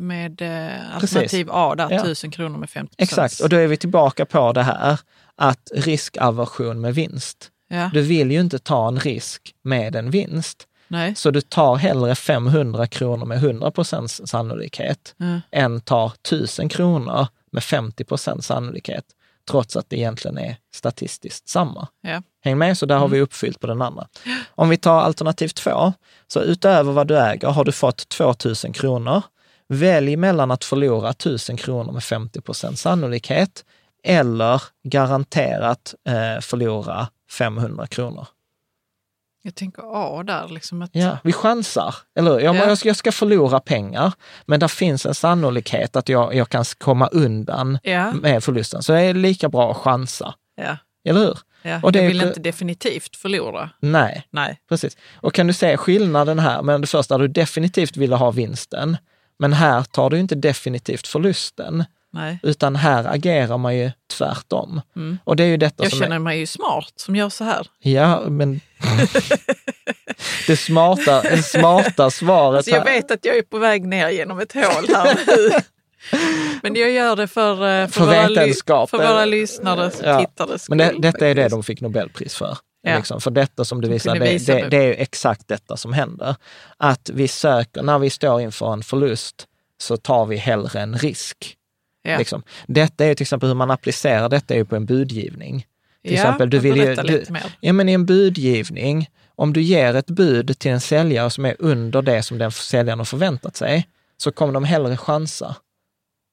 Med, eh, alternativ A, där Ja. 1000 kronor med 50% Exakt, och då är vi tillbaka på det här att riskaversion med vinst. Ja, Du vill ju inte ta en risk med en vinst. nej. Så du tar hellre 500 kronor med 100 procents sannolikhet Ja. än tar 1000 kronor med 50 procents sannolikhet, trots att det egentligen är statistiskt samma. Ja. Häng med, så där har vi uppfyllt på den andra. Om vi tar alternativ två, så utöver vad du äger har du fått 2000 kronor. Välj mellan att förlora 1000 kronor med 50 procents sannolikhet eller garanterat eh, förlora 500 kronor. Jag tänker A där, liksom att, Ja, vi chansar, eller hur? Jag, Ja. jag, ska, förlora pengar, men där finns en sannolikhet att jag, jag kan komma undan ja, med förlusten. Så det är lika bra att chansa, ja, eller hur? ja. Och det jag är vill pre- inte definitivt förlora. Nej, Nej, precis. Och kan du se skillnaden här med det första, du definitivt ville ha vinsten, men här tar du inte definitivt förlusten, nej. utan här agerar man ju tvärtom. Och det är ju detta Mm. Jag som känner är... mig ju smart som gör så här. Ja, men... det smarta, det smarta svaret Alltså jag här- vet att jag är på väg ner genom ett hål här nu. Men jag gör det för, eh, för, För våra, för våra lyssnare och Ja. tittares Men det, detta är det de fick Nobelpris för. Ja. Liksom, för detta som du visar, det, visa det, det. är ju exakt detta som händer. Att vi söker, när vi står inför en förlust, så tar vi hellre en risk. Ja. Liksom. Detta är ju till exempel hur man applicerar detta är ju på en budgivning. Till ja, exempel, du vill ju, du, ja, men i en budgivning, om du ger ett bud till en säljare som är under det som den säljaren har förväntat sig, så kommer de hellre chansa.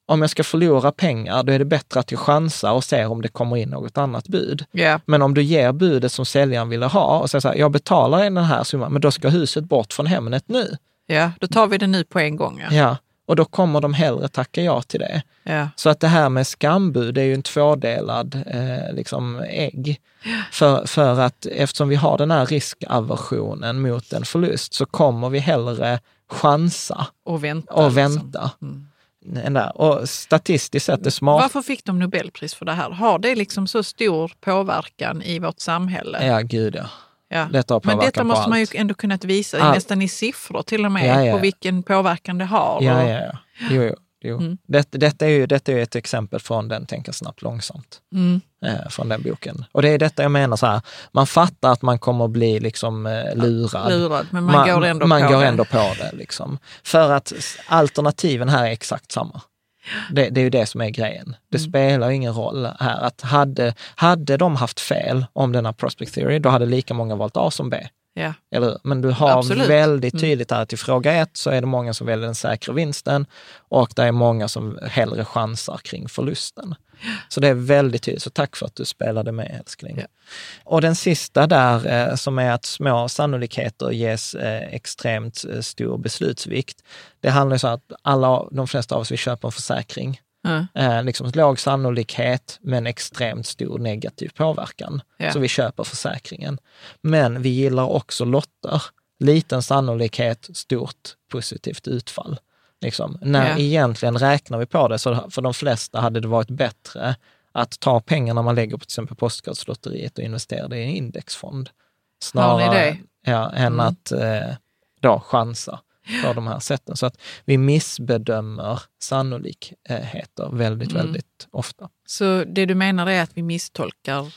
Om jag ska förlora pengar, då är det bättre att jag chansar och ser om det kommer in något annat bud. Ja, Men om du ger budet som säljaren ville ha och säger så här, jag betalar den här summan, men då ska huset bort från Hemnet nu. ja, då tar vi det nu på en gång. Ja. Ja. Och då kommer de hellre tacka ja till det. Ja. Så att det här med skambud är ju en tvådelad eh, liksom ägg. För, för att eftersom vi har den här riskaversionen mot en förlust så kommer vi hellre chansa Och vänta. och liksom. vänta. Än där. Och statistiskt sett är smart. Varför fick de Nobelpris för det här? Har det liksom så stor påverkan i vårt samhälle? Ja, gud ja. Ja. Detta Men detta måste man ju ändå kunnat visa, Allt. nästan i siffror till och med, Ja, ja. på vilken påverkan det har. Ja, ja, ja. Jo, jo. Jo. Mm. Det, detta, är ju, detta är ett exempel från den Tänka snabbt långsamt, Mm. eh, från den boken. Och det är detta jag menar så här, man fattar att man kommer bli liksom eh, lurad. Lurad, men man, går ändå man på går det. ändå på det. Liksom. För att alternativen här är exakt samma. Det, det är ju det som är grejen. Det Mm. spelar ingen roll här. Att hade, hade de haft fel om denna prospect theory, då hade lika många valt A som B. Ja. Eller? Men du har Absolut. väldigt Mm. tydligt här till fråga ett så är det många som väljer den säkra vinsten och det är många som hellre chansar kring förlusten. Så det är väldigt tydligt. Så tack för att du spelade med älskling. Ja. Och den sista där eh, som är att små sannolikheter ges eh, extremt eh, stor beslutsvikt. Det handlar ju så att alla, de flesta av oss vill köpa en försäkring. Eh, liksom låg sannolikhet men extremt stor negativ påverkan. Ja. Så vi köper försäkringen. Men vi gillar också lotter. Liten sannolikhet, stort positivt utfall. Liksom. När Ja. egentligen räknar vi på det, så för de flesta hade det varit bättre att ta pengarna man lägger på till exempel Postkodlotteriet och investera det i en indexfond. Det? Ja, än Mm. att eh, då chansa på de här sätten. Så att vi missbedömer sannolikheter väldigt, Mm. väldigt ofta. Så det du menar är att vi misstolkar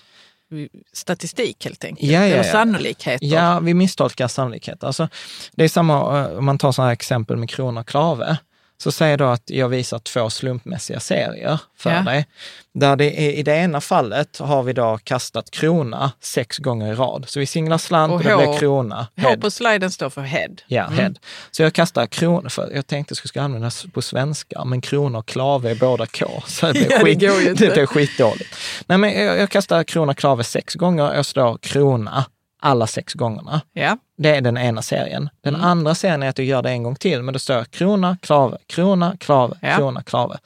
statistik helt enkelt? Ja, ja, Eller ja. sannolikheter? Ja, vi misstolkar sannolikhet. Alltså, det är samma eh, om man tar sådana här exempel med krona klave. Så säger då att jag visar två slumpmässiga serier för Ja. dig. Där det är, I det ena fallet har vi då kastat krona sex gånger i rad. Så vi singlar slant och, Och det blir krona. H på sliden står för head. Ja, Mm. head. Så jag kastar krona, för jag tänkte att jag skulle användas på svenska, men krona och klave är båda K. Så det, blir Ja, det skit, det blir skitdåligt. Nej, men jag, jag kastar krona och klave sex gånger, jag slår krona alla sex gångerna. Ja. Det är den ena serien. Den Mm. andra serien är att jag gör det en gång till, men då står krona, klave, krona, klave, Ja. krona, klave.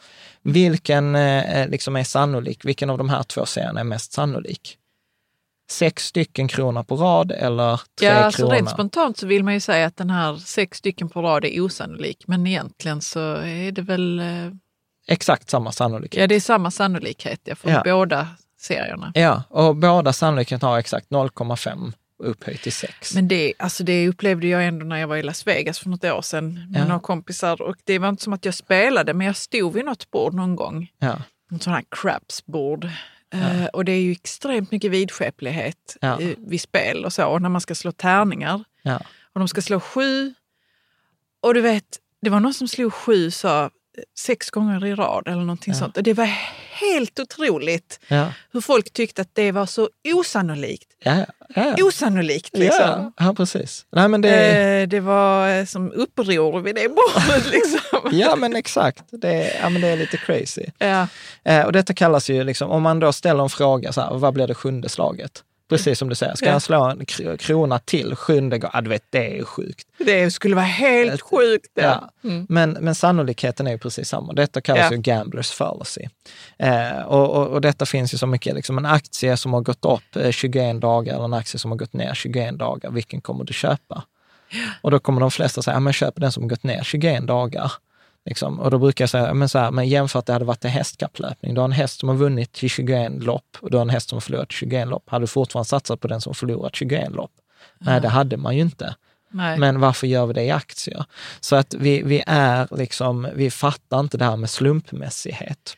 Vilken eh, liksom är sannolik? Vilken av de här två serierna är mest sannolik? Sex stycken kronor på rad eller tre Ja, alltså kronor? rent spontant så vill man ju säga att den här sex stycken på rad är osannolik. Men egentligen så är det väl, eh, Exakt samma sannolikhet. ja det är samma sannolikhet ja, för Ja. båda serierna. Ja, och båda sannolikheterna har exakt 0,5 upphöjt till 6. Men det, alltså det upplevde jag ändå när jag var i Las Vegas för något år sedan med Ja. några kompisar. Och det var inte som att jag spelade, men jag stod vid något bord någon gång. Ja, Något sånt här crapsbord. Eh, och det är ju extremt mycket vidskeplighet Ja. vid spel och så. Och när man ska slå tärningar ja, och de ska slå sju. Och du vet, det var någon som slog sju så, sex gånger i rad eller någonting Ja. sånt. Och det var helt otroligt ja, hur folk tyckte att det var så osannolikt. ja. ja. Osannolikt liksom. Ja, precis. Nej, men det Eh, det var eh, som uppror vid det bordet. Liksom. ja, men exakt. Det är, ja, men det är lite crazy. ja. Eh, och detta kallas ju, liksom, om man då ställer en fråga, så här, vad blir det sjunde slaget? Precis som du säger, ska Ja. jag slå en kr- krona till sjunde gången? Ja, du vet, det är sjukt. Det skulle vara helt sjukt. Ja. Ja. Mm. Men, men sannolikheten är ju precis samma. Detta kallas ju gamblers fallacy. Eh, och, och, och detta finns ju så mycket, liksom en aktie som har gått upp eh, 21 dagar eller en aktie som har gått ner 21 dagar, vilken kommer du köpa? Och då kommer de flesta säga, ja, men köp den som har gått ner 21 dagar. Liksom. Och då brukar jag säga, men, så här, men jämför att det hade varit en hästkapplöpning. Du har en häst som har vunnit till 21 lopp och du har en häst som har förlorat 21 lopp. Hade du fortfarande satsat på den som förlorat 21 lopp? Nej, det hade man ju inte. Nej. Men varför gör vi det i aktier? Så att vi, vi är liksom, vi fattar inte det här med slumpmässighet.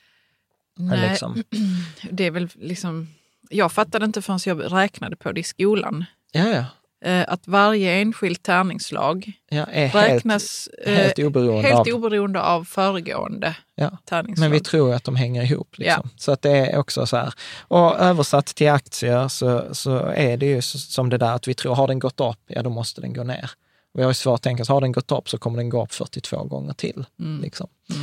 Nej. Liksom. Det är väl liksom, jag fattade inte förrän jag räknade på det i skolan. Ja, ja. Eh, att varje enskilt tärningsslag ja är räknas helt, helt eh, oberoende helt av... oberoende av föregående Ja. tärningsslag. Men vi tror att de hänger ihop. Liksom. Så att det är också så här. Och översatt till aktier så, så är det ju som det där att vi tror, har den gått upp, ja då måste den gå ner. Vi har ju svårt att tänka oss, har den gått upp så kommer den gå upp 42 gånger till. Mm. Liksom. Eh,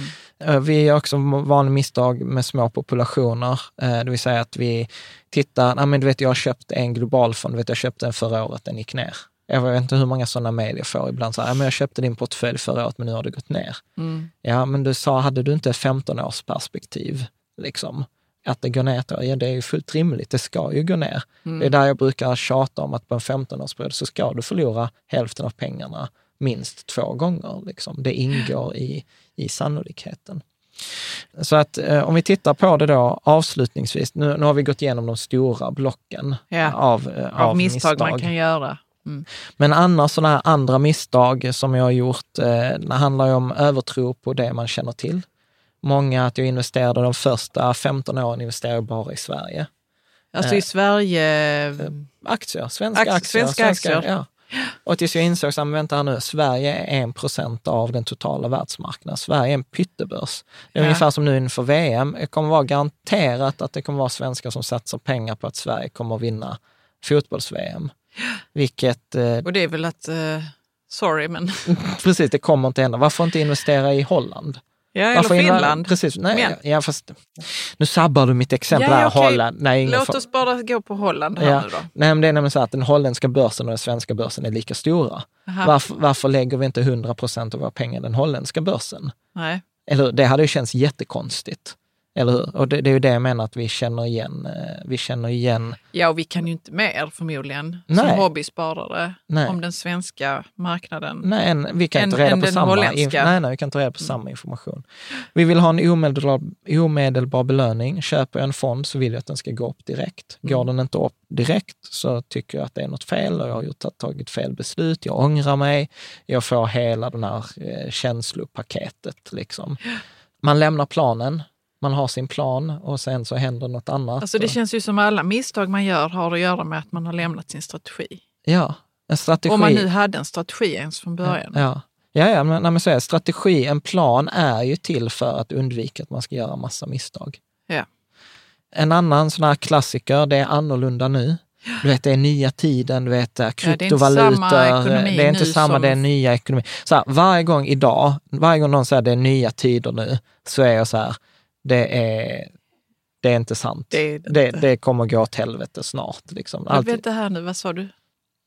Vi gör också vanliga misstag med små populationer, eh, det vill säga att vi tittar, nej men du vet jag har köpt en globalfond, du vet jag köpte den förra året, den gick ner. Jag vet inte hur många sådana mejl jag får ibland. Så här, "Ja, men jag köpte din portfölj förra året, men nu har det gått ner. Mm. Ja, men du sa, hade du inte 15 års perspektiv? Liksom? Att det går ner ett år, ja det är ju fullt rimligt, det ska ju gå ner. Det är där jag brukar tjata om att på en 15-årsperiod så ska du förlora hälften av pengarna minst två gånger. Liksom. Det ingår i, i sannolikheten. Så att eh, om vi tittar på det då avslutningsvis, nu, nu har vi gått igenom de stora blocken Ja, av, eh, Av misstag, man kan göra. Mm. men annars sådana här andra misstag som jag har gjort, eh, det handlar ju om övertro på det man känner till. Många att jag investerade de första 15 åren investerade bara i Sverige. Alltså i Sverige... Aktier, svenska Aktier, aktier. svenska aktier. Ja. Och tills jag insåg, så här, vänta här nu, Sverige är en procent av den totala världsmarknaden. Sverige är en pyttebörs. Det är Ja. ungefär som nu inför VM. Det kommer vara garanterat att det kommer vara svenskar som satsar pengar på att Sverige kommer att vinna fotbolls-VM. Vilket eh, Och det är väl att... eh, sorry, men... Precis, det kommer inte hända. Varför inte investera i Holland? Ja, eller Varför Finland. Precis, nej, Men- ja, fast, nu sabbar du mitt exempel Ja, här, okej. Holland. Nej, Låt oss bara gå på Holland här ja. nu då. Nej, men det är nämligen så att den holländska börsen och den svenska börsen är lika stora. Varför, varför lägger vi inte 100 procent av våra pengar i den holländska börsen? Nej. Eller? Det hade ju känts jättekonstigt. Eller hur? Och det, det är ju det jag menar att vi känner igen. eh, Vi känner igen Ja, och vi kan ju inte mer förmodligen Nej. som hobbysparare Nej. om den svenska marknaden. Nej, en, vi kan Än- inte reda på samma, nej, nej, vi kan inte reda på samma information. Vi vill ha en omedelbar, omedelbar belöning. Köper jag en fond så vill jag att den ska gå upp direkt. Går den inte upp direkt så tycker jag att det är något fel och jag har gjort, tagit fel beslut. Jag ångrar mig. Jag får hela den här eh, känslopaketet. Liksom. Man lämnar planen. Man har sin plan och sen så händer något annat. Alltså det känns ju som alla misstag man gör har att göra med att man har lämnat sin strategi. ja, en strategi. Om man nu hade en strategi ens från början. Ja, ja, ja men, nej, men så är det. strategi, en plan är ju till för att undvika att man ska göra massa misstag. Ja. En annan sån här klassiker, det är annorlunda nu. Du vet, det är nya tiden, du vet, det är det är inte kryptovalutor. samma det är inte samma, som- det är nya ekonomi. Så här, varje gång idag, varje gång någon säger det är nya tider nu, så är jag så här, det är, det är inte sant. Det är det det, inte. kommer gå åt helvete snart. Liksom. Men Alltid- vänta här nu, vad sa du?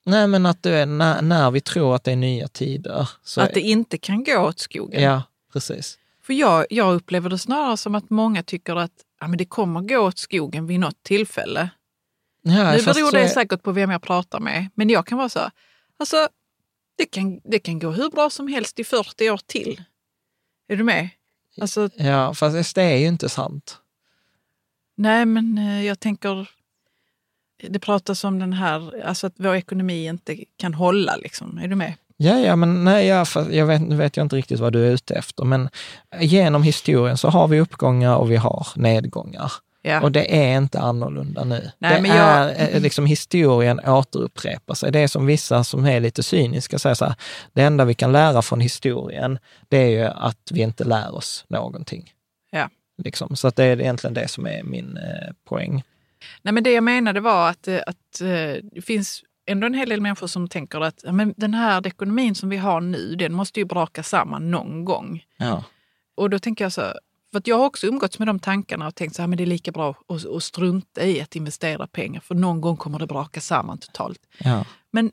Nej, men att är, när, när vi tror att det är nya tider. Att det inte kan gå åt skogen? Ja, precis. För jag, jag upplever det snarare som att många tycker att ja, men det kommer gå åt skogen vid något tillfälle. Ja, nu beror det är- säkert på vem jag pratar med, men jag kan vara så, alltså det kan, det kan gå hur bra som helst i 40 år till. Är du med? Alltså, Ja, fast det är ju inte sant. nej men eh, jag tänker, det pratas om den här, alltså att vår ekonomi inte kan hålla liksom. Är du med? Ja, ja, men nej, ja, jag vet, nu vet jag inte riktigt vad du är ute efter, men genom historien så har vi uppgångar och vi har nedgångar. Ja. Och det är inte annorlunda nu. Nej, det men jag- är eh, liksom historien återupprepar sig. Det är som vissa som är lite cyniska säger så här, det enda vi kan lära från historien, det är ju att vi inte lär oss någonting. Ja. Liksom. Så att det är egentligen det som är min eh, poäng. Nej, men det jag menade var att, eh, att eh, det finns ändå en hel del människor som tänker att men den här ekonomin som vi har nu, den måste ju braka samman någon gång. Ja. Och då tänker jag så, för att jag har också umgåtts med de tankarna och tänkt men det är lika bra att, att strunta i att investera pengar, för någon gång kommer det braka samman totalt. Ja. Men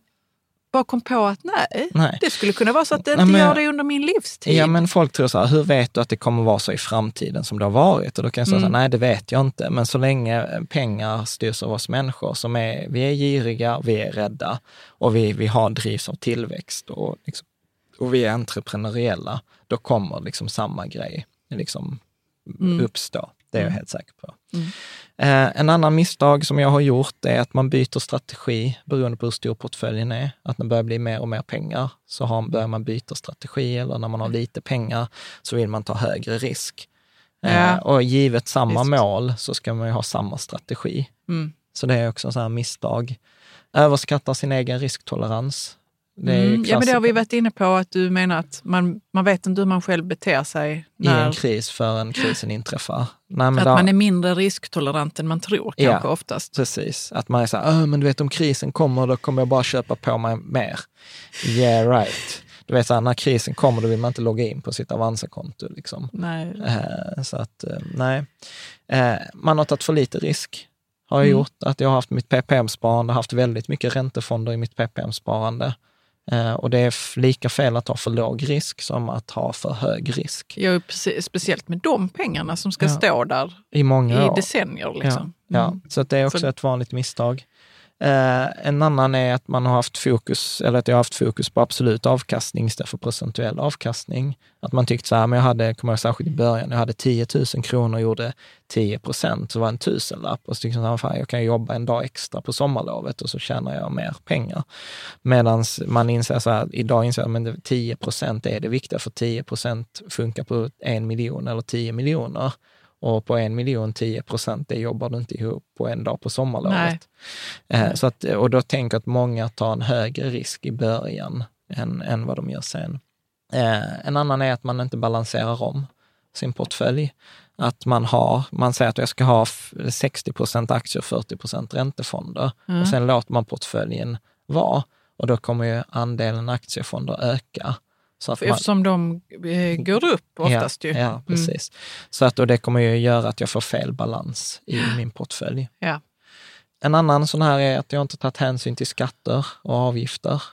bara kom på att nej, Nej. det skulle kunna vara så att det Nej, inte men- gör det under min livstid. Ja, men folk tror så här, hur vet du att det kommer vara så i framtiden som det har varit? Och då kan jag säga så här, nej det vet jag inte. Men så länge pengar styrs av oss människor som är, vi är giriga, vi är rädda och vi, vi har drivs av tillväxt och, liksom, och vi är entreprenöriella, då kommer liksom samma grej liksom uppstå. Det är jag helt säker på. Eh, en annan misstag som jag har gjort är att man byter strategi beroende på hur stor portföljen är. Att när det börjar bli mer och mer pengar så har, börjar man byta strategi eller när man har lite pengar så vill man ta högre risk. Eh, och givet samma Visst. mål så ska man ju ha samma strategi. Mm. Så det är också en sån här misstag. Överskattar sin egen risktolerans. Mm. Ja, men det har vi varit inne på, att du menar att man, man vet inte hur man själv beter sig. I När, en kris förrän krisen inträffar. Nej, att då- man är mindre risktolerant än man tror Ja. kanske oftast. Precis, att man är så här, "Åh, men du vet om krisen kommer då kommer jag bara köpa på mig mer. Yeah right. Du vet så här, när krisen kommer då vill man inte logga in på sitt Avanza-konto. Liksom. Nej. Eh, så att, eh, nej. Eh, man har tagit för lite risk, har jag Mm. gjort. Att jag har haft mitt PPM-sparande, haft väldigt mycket räntefonder i mitt PPM-sparande. Eh, och det är lika fel att ha för låg risk som att ha för hög risk. Preci- speciellt med de pengarna som ska Ja. stå där I många i år. decennier. Liksom. Ja, ja. Mm. så det är också Så- ett vanligt misstag. Eh, en annan är att man har haft fokus, eller att jag har haft fokus på absolut avkastning istället för procentuell avkastning. Att man tyckte så här, men jag hade, kommer jag särskilt i början, jag hade 10 000 kronor och gjorde 10 procent, så var det en tusenlapp. Och så tyckte jag, fan, jag kan jobba en dag extra på sommarlovet och så tjänar jag mer pengar. Medan man inser så här, idag inser jag att 10 procent är det viktiga, för 10 procent funkar på en miljon eller 10 miljoner. Och på en miljon, 10 procent, det jobbar du inte ihop på en dag på sommarlovet. Eh, så att, och då tänker jag att många tar en högre risk i början än, än vad de gör sen. Eh, en annan är att man inte balanserar om sin portfölj. Att man har, man säger att jag ska ha f- 60 procent aktier och 40 procent räntefonder. Och sen låter man portföljen vara. Och då kommer ju andelen aktiefonder öka. Så att man, Eftersom de eh, går upp oftast ja, ju. Ja, precis. Så att, och det kommer ju göra att jag får fel balans i min portfölj. Ja. En annan sån här är att jag inte tagit hänsyn till skatter och avgifter.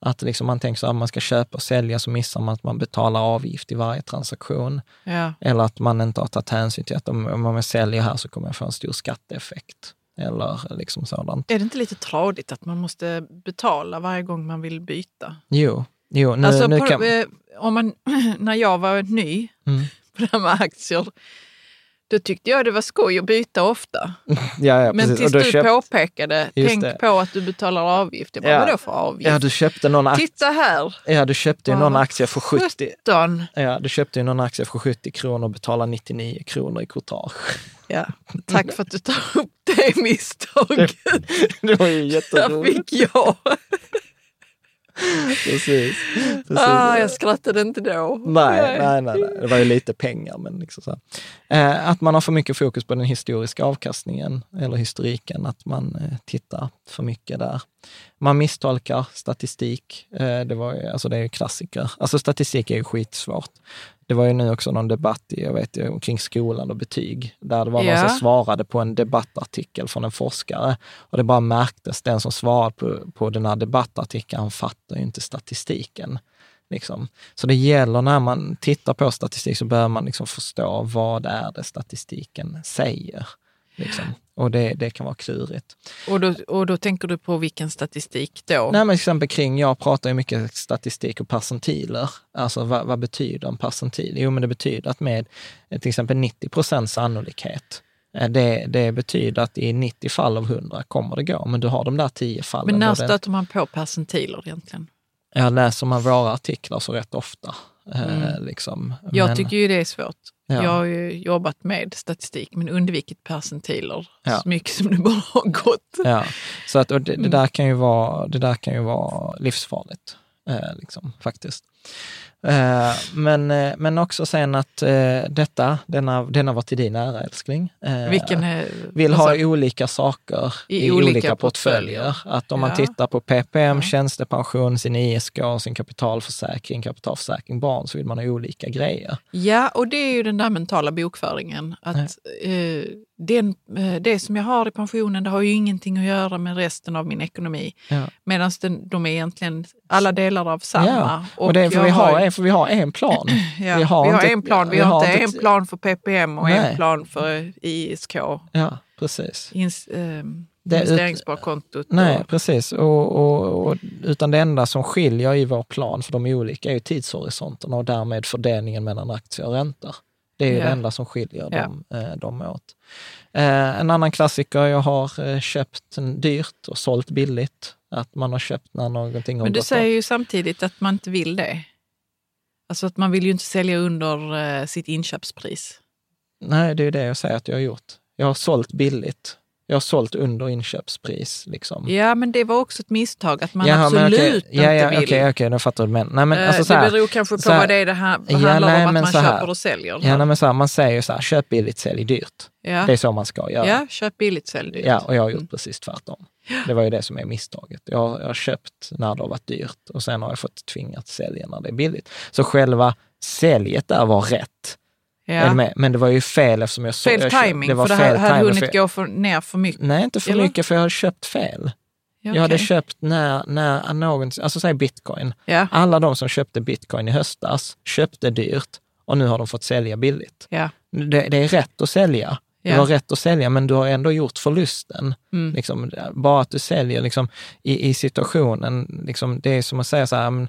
Att liksom man tänker så att man ska köpa och sälja så missar man att man betalar avgift i varje transaktion. Ja. Eller att man inte har tagit hänsyn till att om, om jag säljer här så kommer jag få en stor skatteeffekt. Eller liksom sådant. Är det inte lite tradigt att man måste betala varje gång man vill byta? Jo, jo nu, alltså, nu kan... eh, om man, när jag var ny Mm. på det här med aktier, då tyckte jag det var skoj att byta ofta. Ja, ja, Men tills du köpt- påpekade, Just tänk det. på att du betalar avgift. Jag bara, Ja. vadå för avgift? Ja, du köpte någon aktie, Titta här! ja, du köpte ju någon aktie för 70, 17! ja, du köpte ju någon aktie för 70 kronor och betalade 99 kronor i courtage. Ja, tack för att du tar upp det misstaget. Det var ju Där jätteroligt. fick jag. Precis. Precis. Ah, jag skrattade inte då. Nej, nej, nej, nej, det var ju lite pengar. Men liksom så. Eh, att man har för mycket fokus på den historiska avkastningen eller historiken, att man eh, tittar för mycket där. Man misstolkar statistik. Eh, det, var alltså det är ju klassiker. Alltså statistik är ju skitsvårt. Det var ju nu också någon debatt i, jag vet, kring skolan och betyg, där det var någon Ja. som svarade på en debattartikel från en forskare och det bara märktes, den som svarade på, på den här debattartikeln, han fattar ju inte statistiken. Liksom. Så det gäller när man tittar på statistik så bör man liksom förstå vad är det statistiken säger. Liksom. Och det, det kan vara klurigt. Och då, och då tänker du på vilken statistik då? Nej, men till exempel kring, jag pratar ju mycket statistik och percentiler. Alltså vad, vad betyder en percentil? Jo, men det betyder att med till exempel 90 procents sannolikhet, eh, det, det betyder att i 90 fall av 100 kommer det gå, men du har de där 10 fallen. Men när stöter man på percentiler egentligen? Jag läser man våra artiklar så rätt ofta. Eh, liksom. Jag Men- tycker ju det är svårt. Ja. Jag har ju jobbat med statistik men undvikit percentiler Ja. så mycket som det bara har gått. Ja, så att, och det, Mm. det, där kan ju vara, det där kan ju vara livsfarligt, eh, liksom, faktiskt. Eh, men, eh, men också sen att eh, detta, denna, denna var till din ära älskling. Vilken är, vill ha alltså, olika saker I i, olika olika, portföljer. portföljer. Att om man Ja. tittar på PPM, Ja. tjänstepension, sin ISK, sin kapitalförsäkring, kapitalförsäkring barn, så vill man ha olika grejer. Ja, och det är ju den där mentala bokföringen. Att eh, den, eh, det som jag har i pensionen det har ju ingenting att göra med resten av min ekonomi. Ja. Medan de är egentligen alla delar av samma. Ja, och, det är för vi, har, en- för vi har en plan. Ja, vi har inte- en plan. Vi, vi har har inte en plan för PPM och Nej. en plan för ISK, Ja, precis. ins, eh, Det investeringssparkontot. Nej, och- precis. Och, och, och, utan det enda som skiljer i vår plan, för de är olika, är ju tidshorisonterna och därmed fördelningen mellan aktier och räntor. Det är ju Ja. det enda som skiljer Ja. dem, eh, dem åt. Eh, en annan klassiker, jag har eh, köpt dyrt och sålt billigt. Att man har köpt när någonting har Men du säger upp. ju samtidigt att man inte vill det. Alltså att man vill ju inte sälja under sitt inköpspris. Nej, det är ju det jag säger att jag har gjort. Jag har sålt billigt. Jag har sålt under inköpspris. Liksom. Ja, men det var också ett misstag att man Jaha, men absolut okej. ja, ja, inte vill. Okej, okej, jag fattar vad du menar. Nej, men Eh, alltså, så det beror kanske på här- vad det är det här Ja, handlar nej, om, att men man så här. köper och säljer. Ja, nej, men så här, man säger ju så här, köp billigt, sälj dyrt. ja. Det är så man ska göra. ja, köp billigt, sälj dyrt. Ja, och jag har gjort Mm. precis tvärtom. Det var ju det som är misstaget. Jag, jag har köpt när det har varit dyrt och sen har jag fått tvingat sälja när det är billigt. Så själva säljet där var rätt. Ja. Du? Men det var ju fel eftersom jag såg... Fel jag timing, det var för det hade, hade hunnit gå för, ner för mycket. Nej, inte för Eller? mycket för jag hade köpt fel. Ja, Jag hade köpt när, när någon, alltså säg bitcoin. Ja, Alla de som köpte bitcoin i höstas köpte dyrt och nu har de fått sälja billigt. ja, Det, det är rätt att sälja. Det Ja. var rätt att sälja, men du har ändå gjort förlusten. Mm. Liksom, bara att du säljer liksom, i, i situationen, liksom, det är som att säga så här,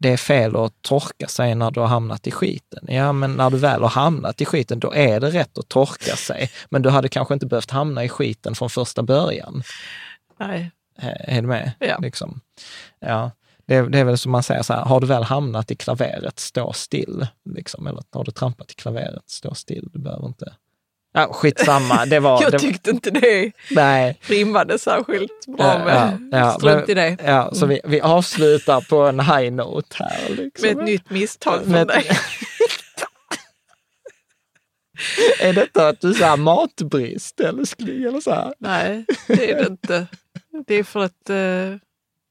det är fel att torka sig när du har hamnat i skiten. Ja, men när du väl har hamnat i skiten, då är det rätt att torka sig. Men du hade kanske inte behövt hamna i skiten från första början. nej. Är du med? Ja. Liksom. Ja. Det, är- det är väl som man säger så här, har du väl hamnat i klaveret, stå still. Liksom. Eller har du trampat i klaveret, stå still. Du behöver inte... Ja, skitsamma. Det var... Jag tyckte inte det nej. rimmade särskilt bra med. ja, Strunt i det. Ja, så vi, vi avslutar på en high note här. Liksom. Med ett nytt misstag från dig. Är detta att du sa matbrist eller, skulle- eller så här? Nej, det är det inte. Det är för att eh,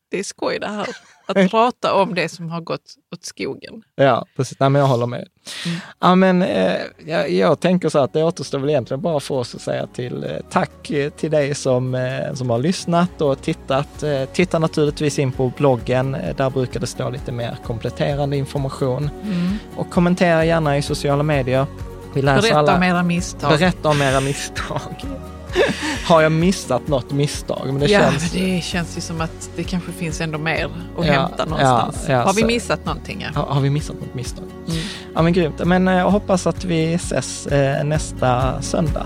det är skoj det här. Att prata om det som har gått åt skogen. Ja, precis. Nej, men jag håller med. Mm. Ja, men, eh, jag, jag tänker så att det återstår väl egentligen bara för oss att säga till eh, tack eh, till dig som, eh, som har lyssnat och tittat. Eh, titta naturligtvis in på bloggen. Eh, där brukar det stå lite mer kompletterande information. Mm. Och kommentera gärna i sociala medier. Vi läser Berätta alla... om era misstag. Berätta om era misstag. har jag missat något misstag? Men det ja, känns... det känns ju som att det kanske finns ändå mer att Ja, hämta någonstans. ja, ja, har vi missat någonting? Har, har vi missat något misstag? Mm. Ja men grymt. Men eh, jag hoppas att vi ses eh, nästa söndag.